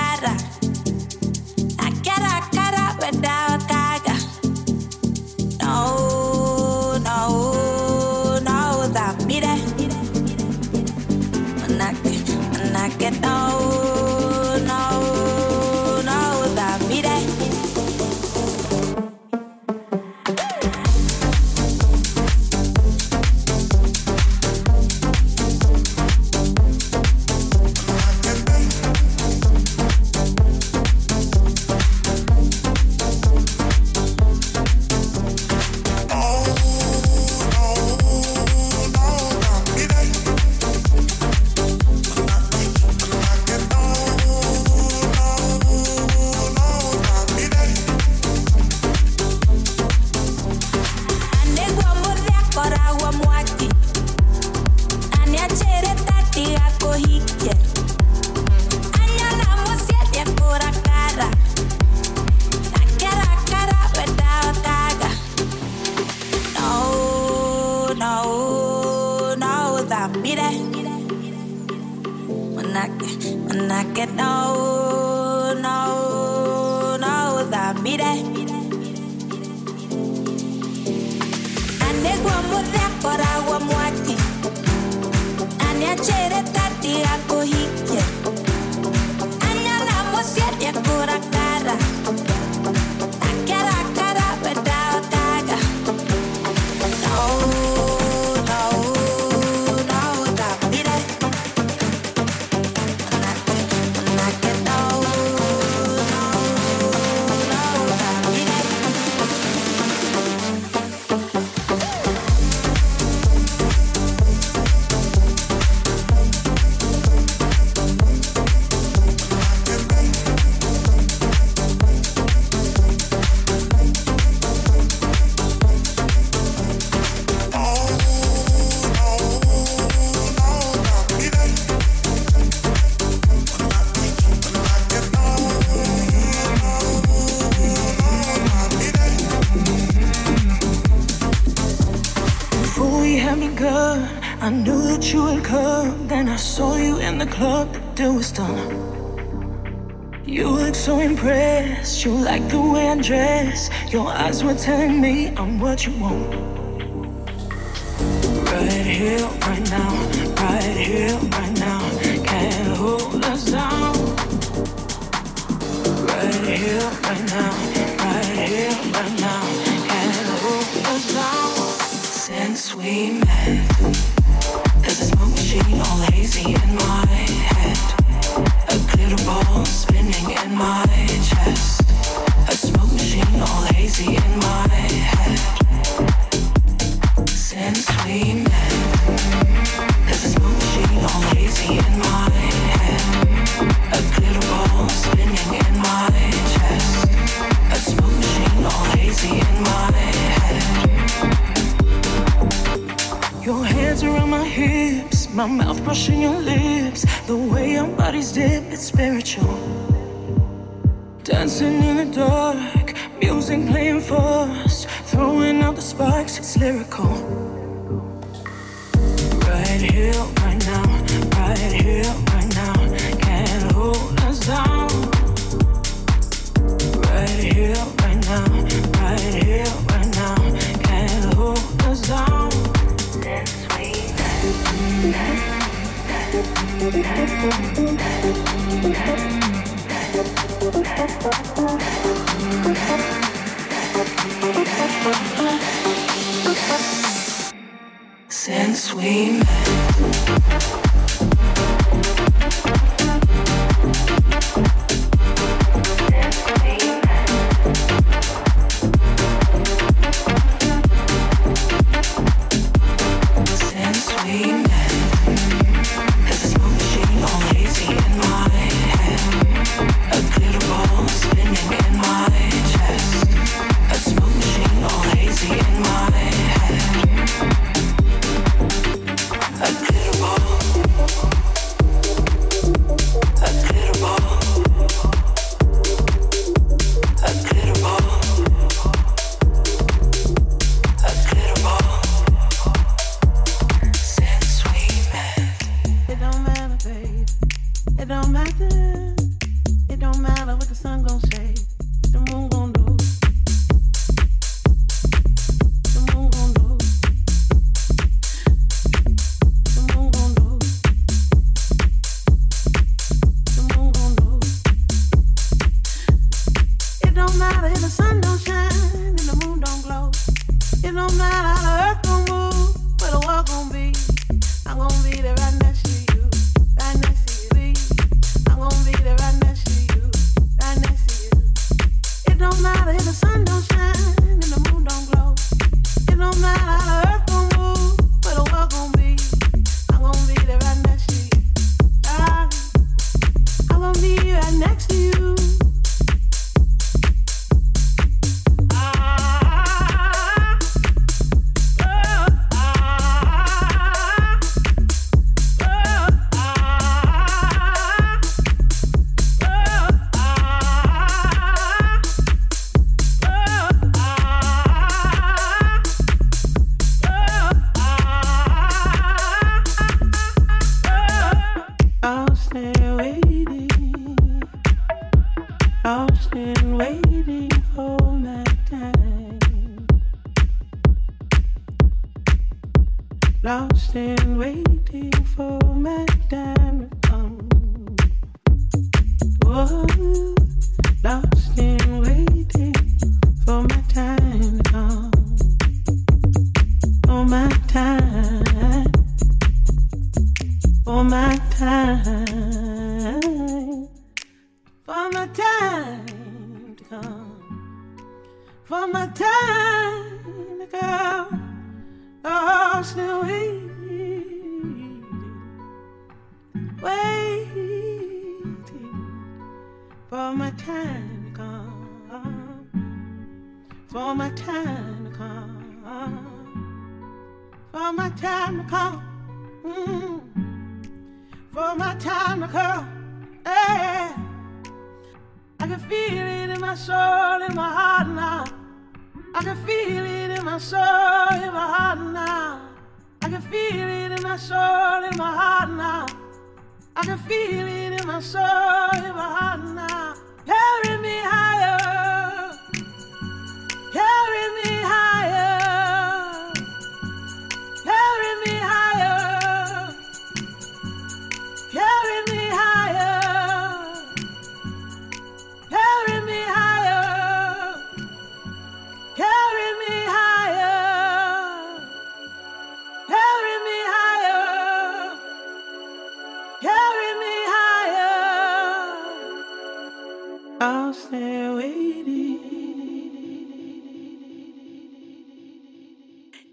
deal was done. You look so impressed, you like the way I dress. Your eyes were telling me I'm what you want. Since we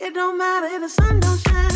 It don't matter if the sun don't shine.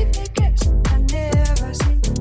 Always keep me guessing. I never seem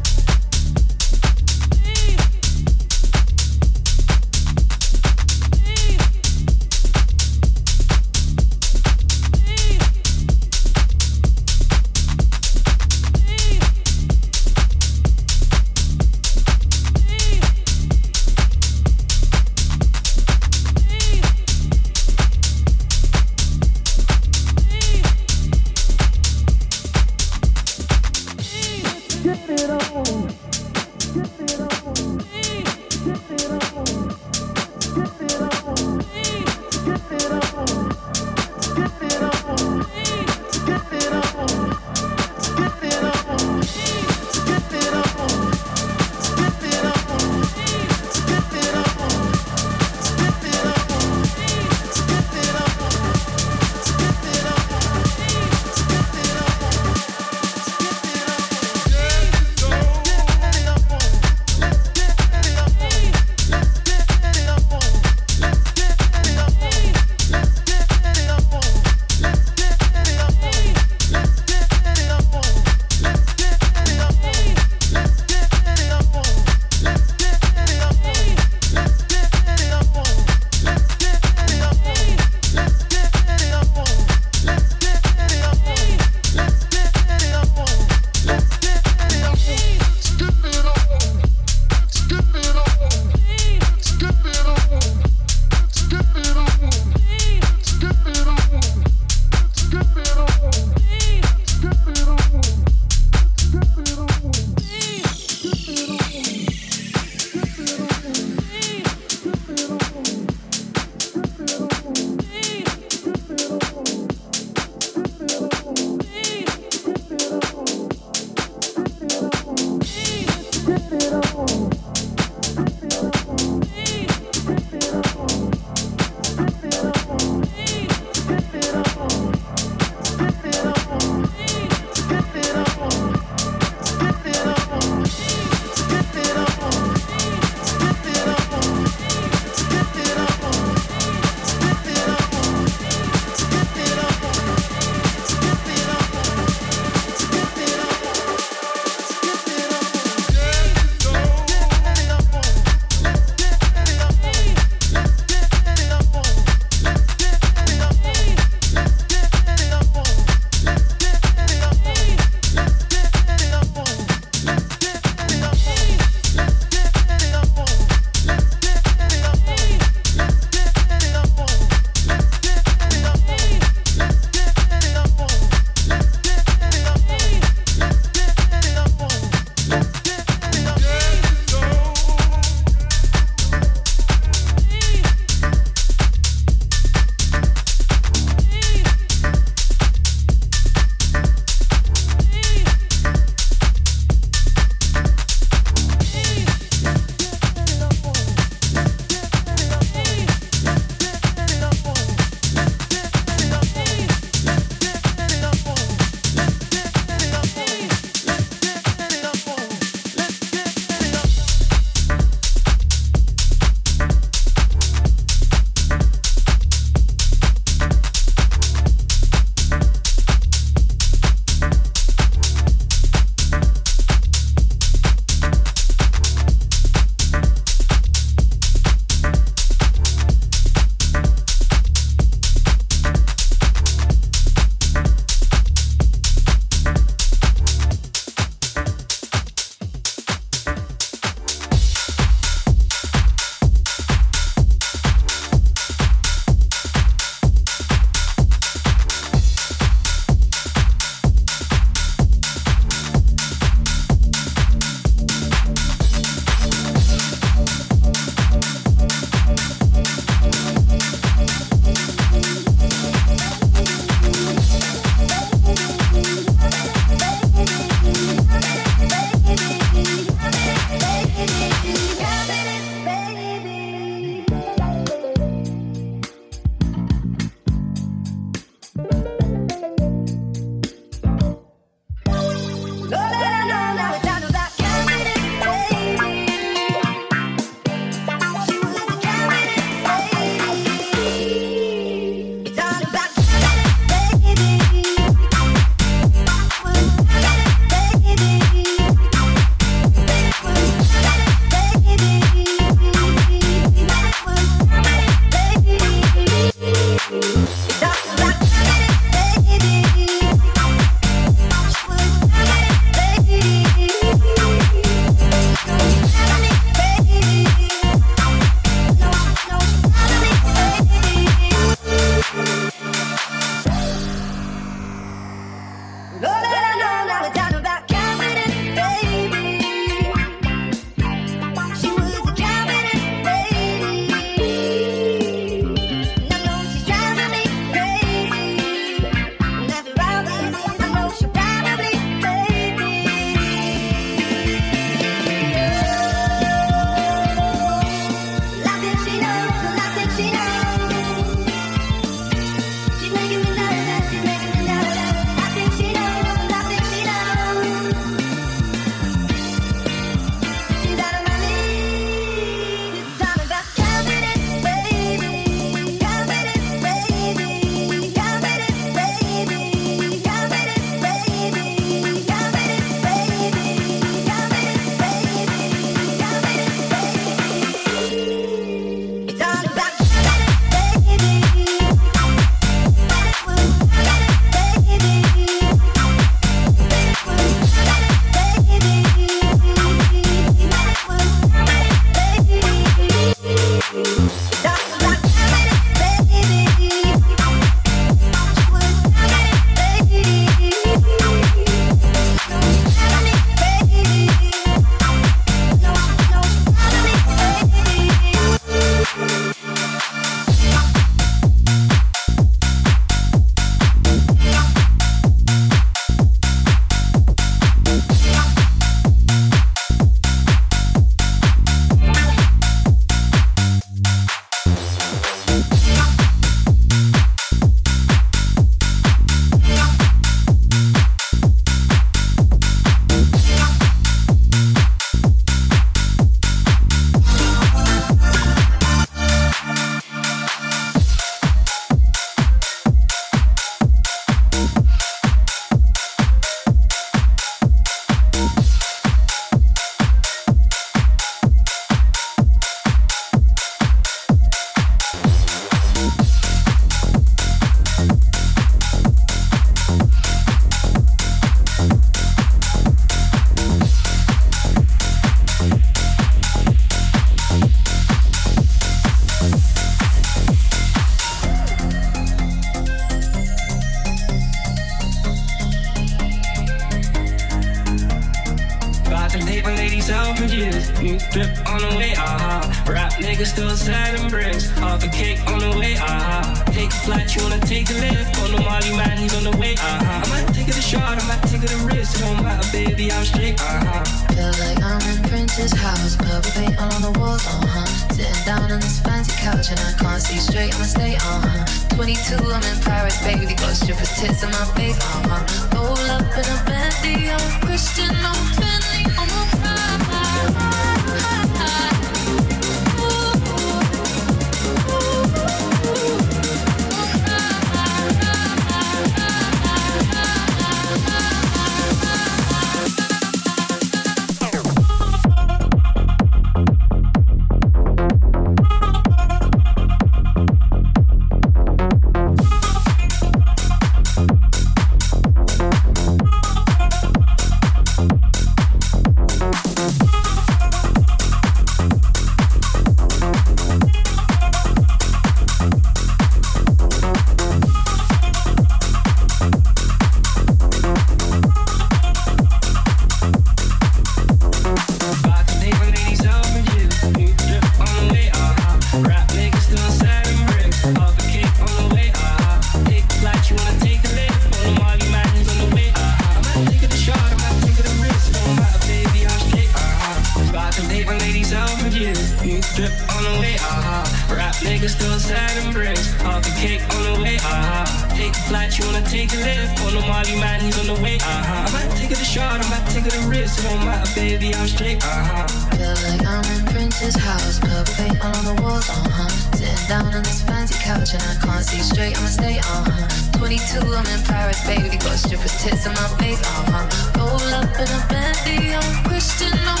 on the Molly, man, he's on the way. Uh-huh. I'm about to take it a shot, I'm about to take it a risk. Oh my baby, I'm straight. Uh-huh. Feel like I'm in Prince's house, purple paint all on the walls. Uh-huh. Sitting down on this fancy couch and I can't see straight. I'ma stay. Uh-huh. 22, I'm in Paris, baby, got strippers tits on my face. Uh-huh. Roll up in a bendy, I'm Christian, I'm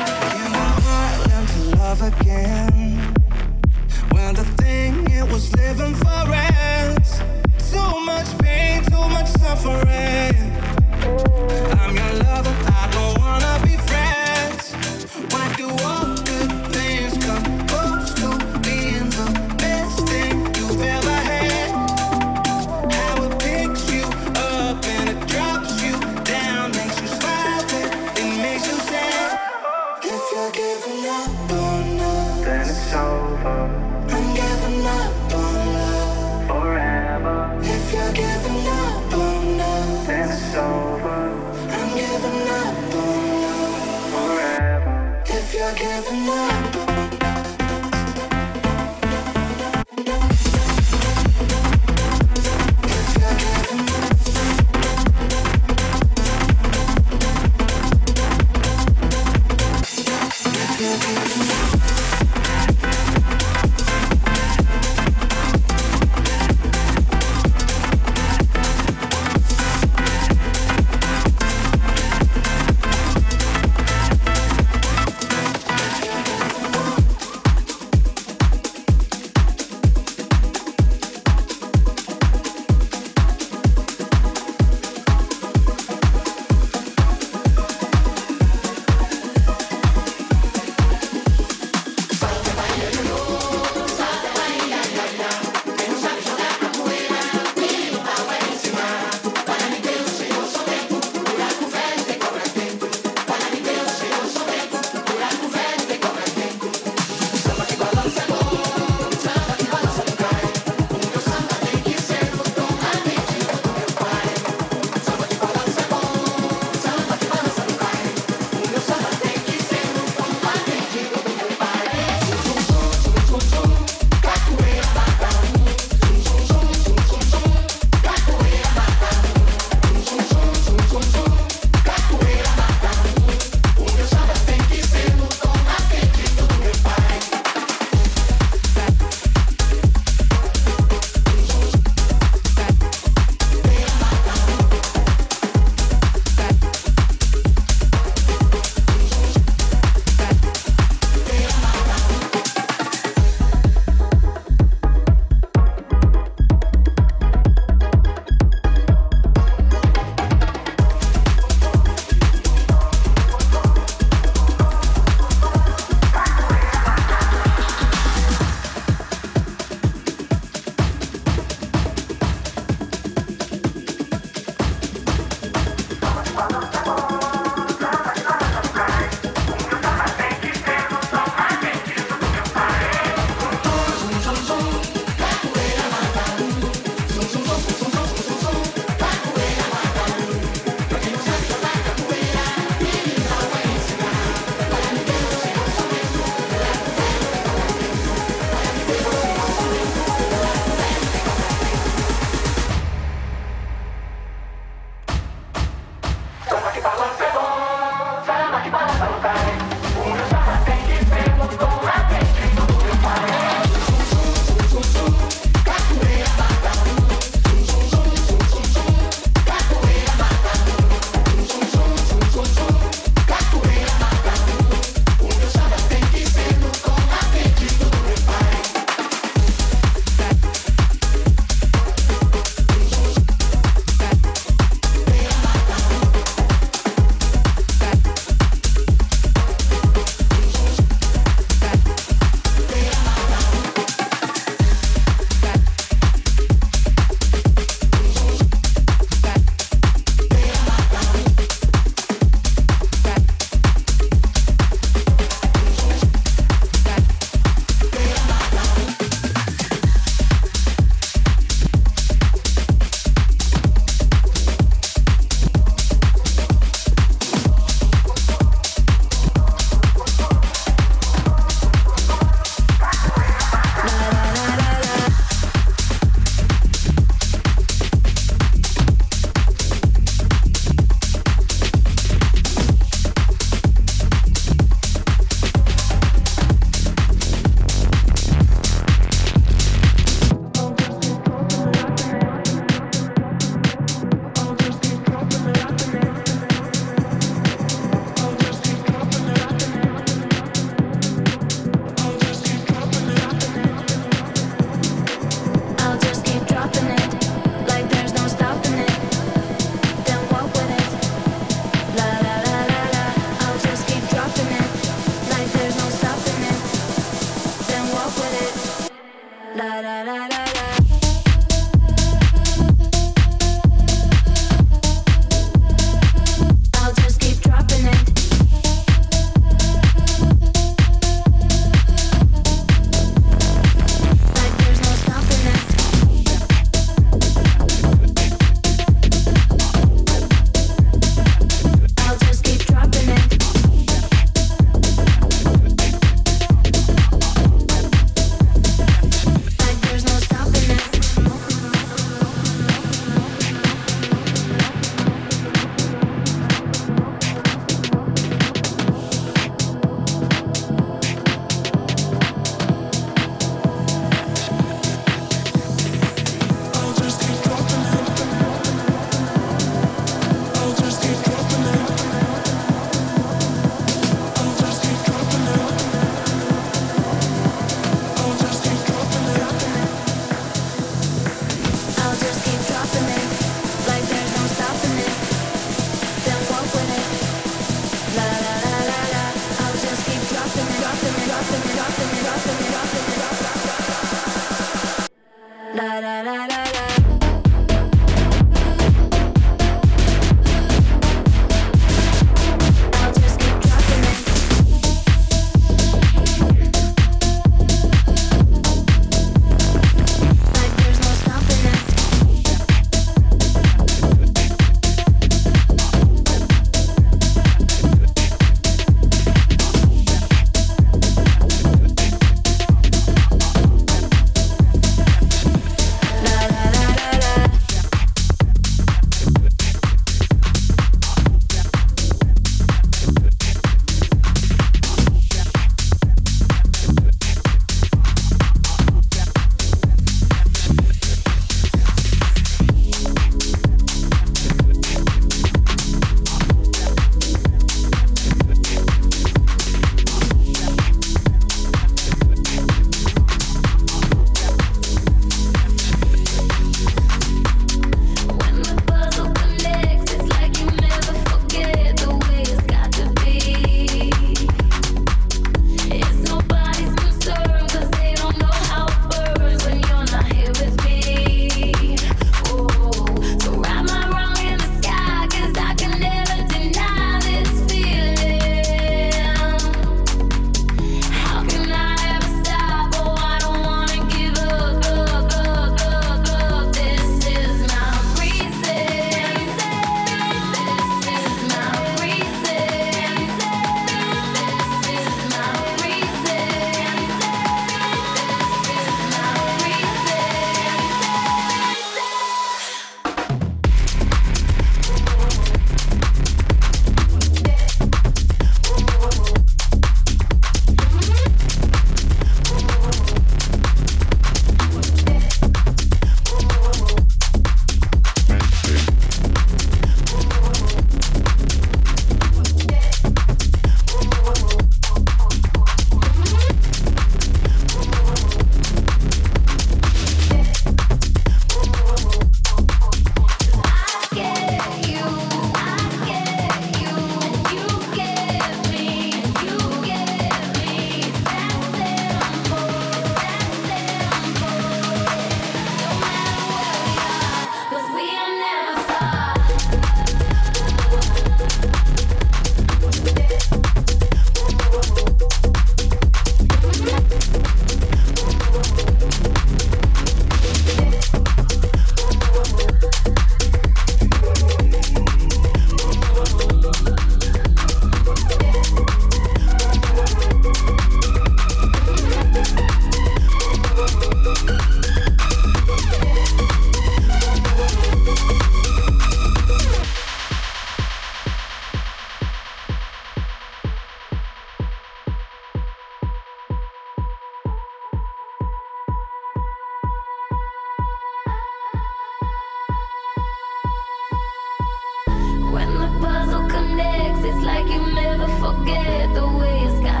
like you never forget the way it's got.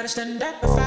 gotta stand up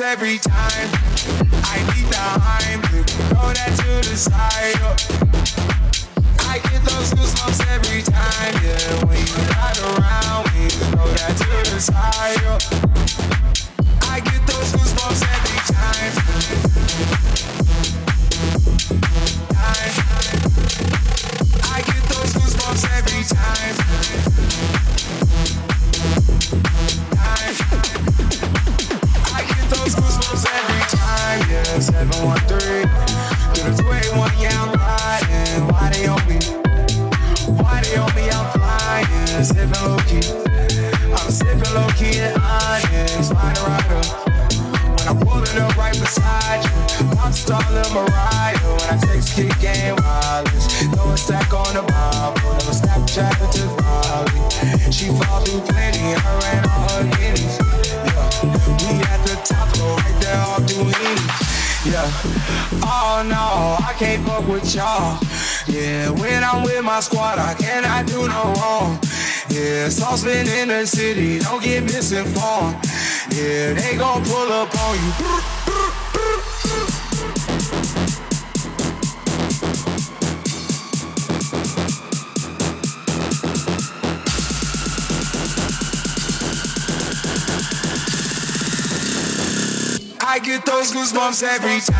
every time. comes every time.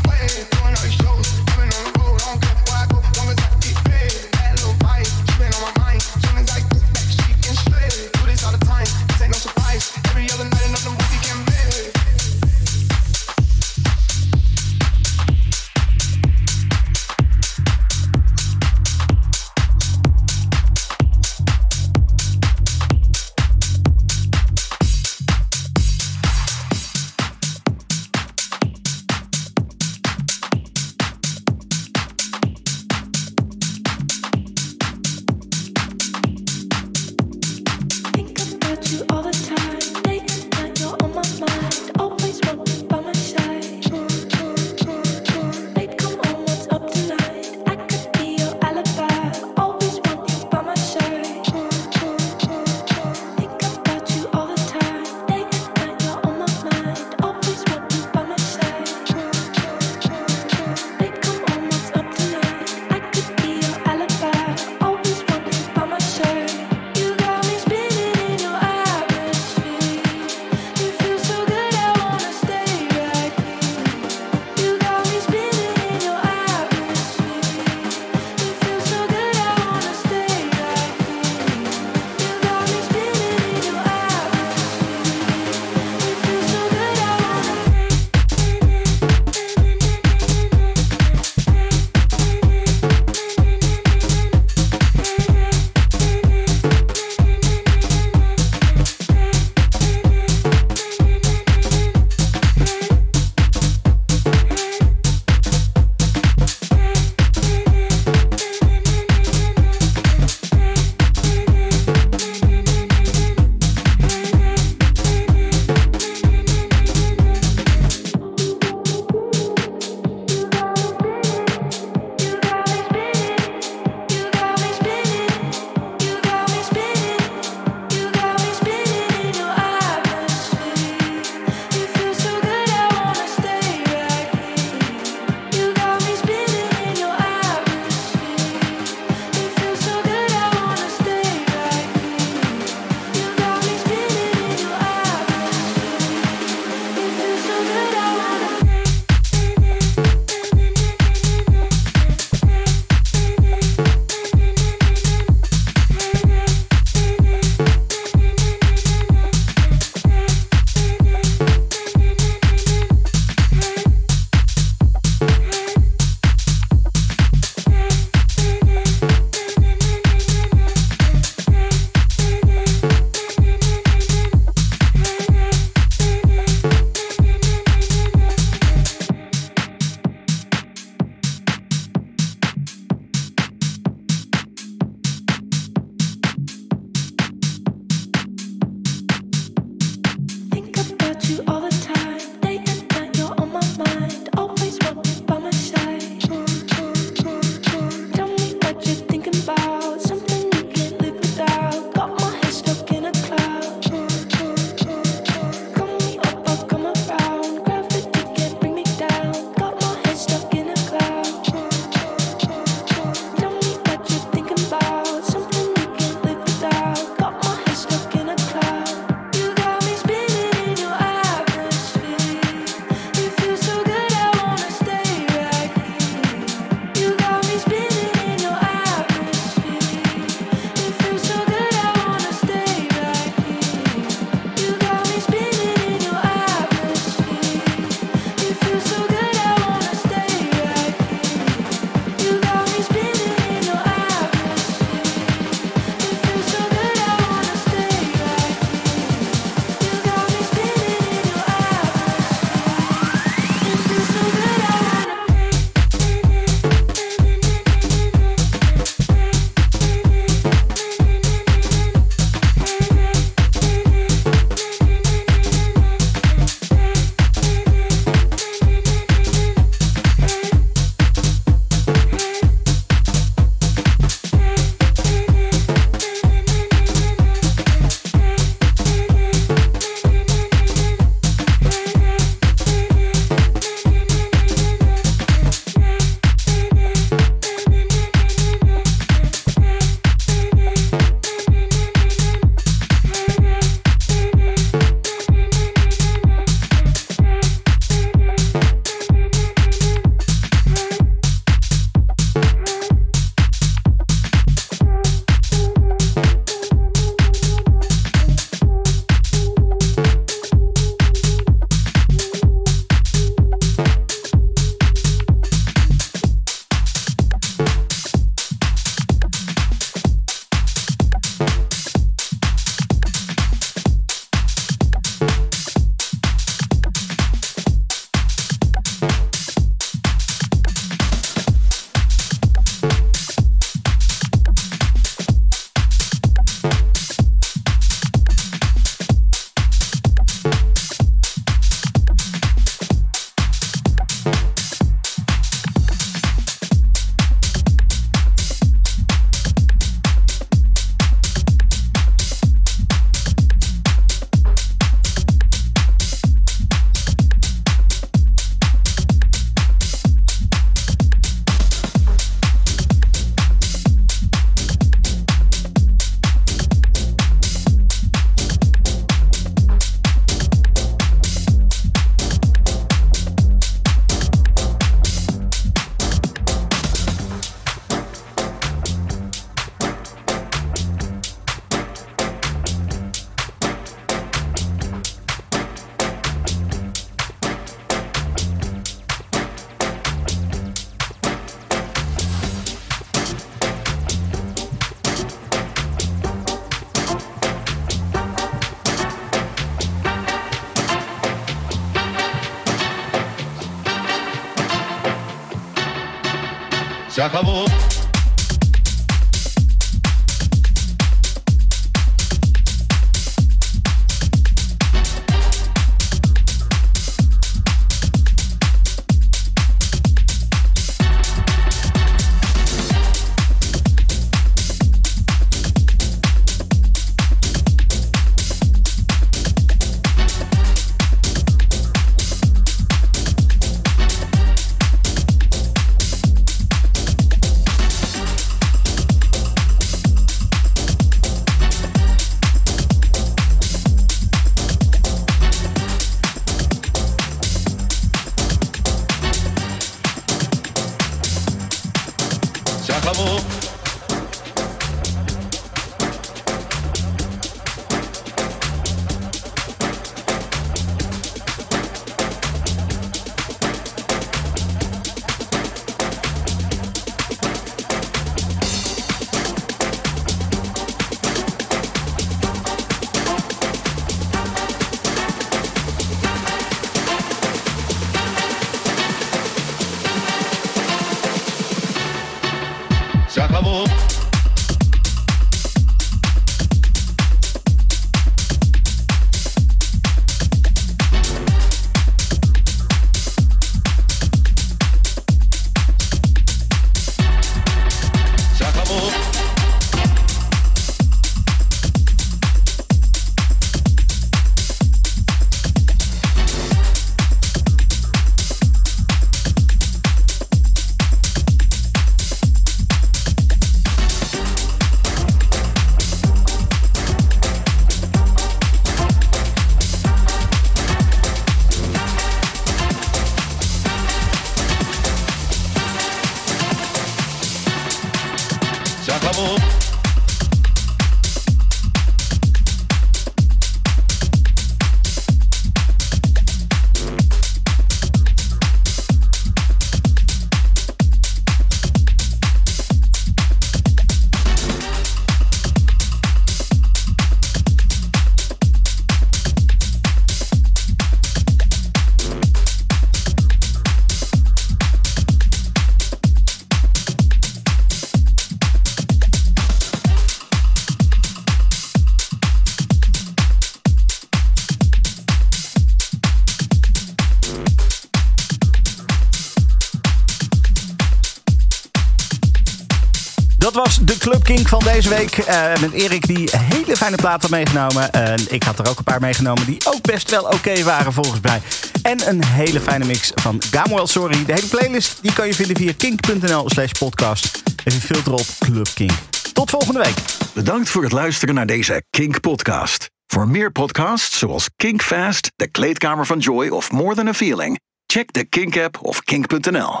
Deze week. eh, met Erik die hele fijne platen meegenomen. En ik had er ook een paar meegenomen die ook best wel oké waren volgens mij. En een hele fijne mix van Gamuel Sorry. De hele playlist die kan je vinden via kink.nl slash podcast. Even filter op Club Kink. Tot volgende week. Bedankt voor het luisteren naar deze Kink podcast. Voor meer podcasts zoals Kink Fast, De Kleedkamer van Joy of More Than a Feeling, check de Kink app of kink.nl.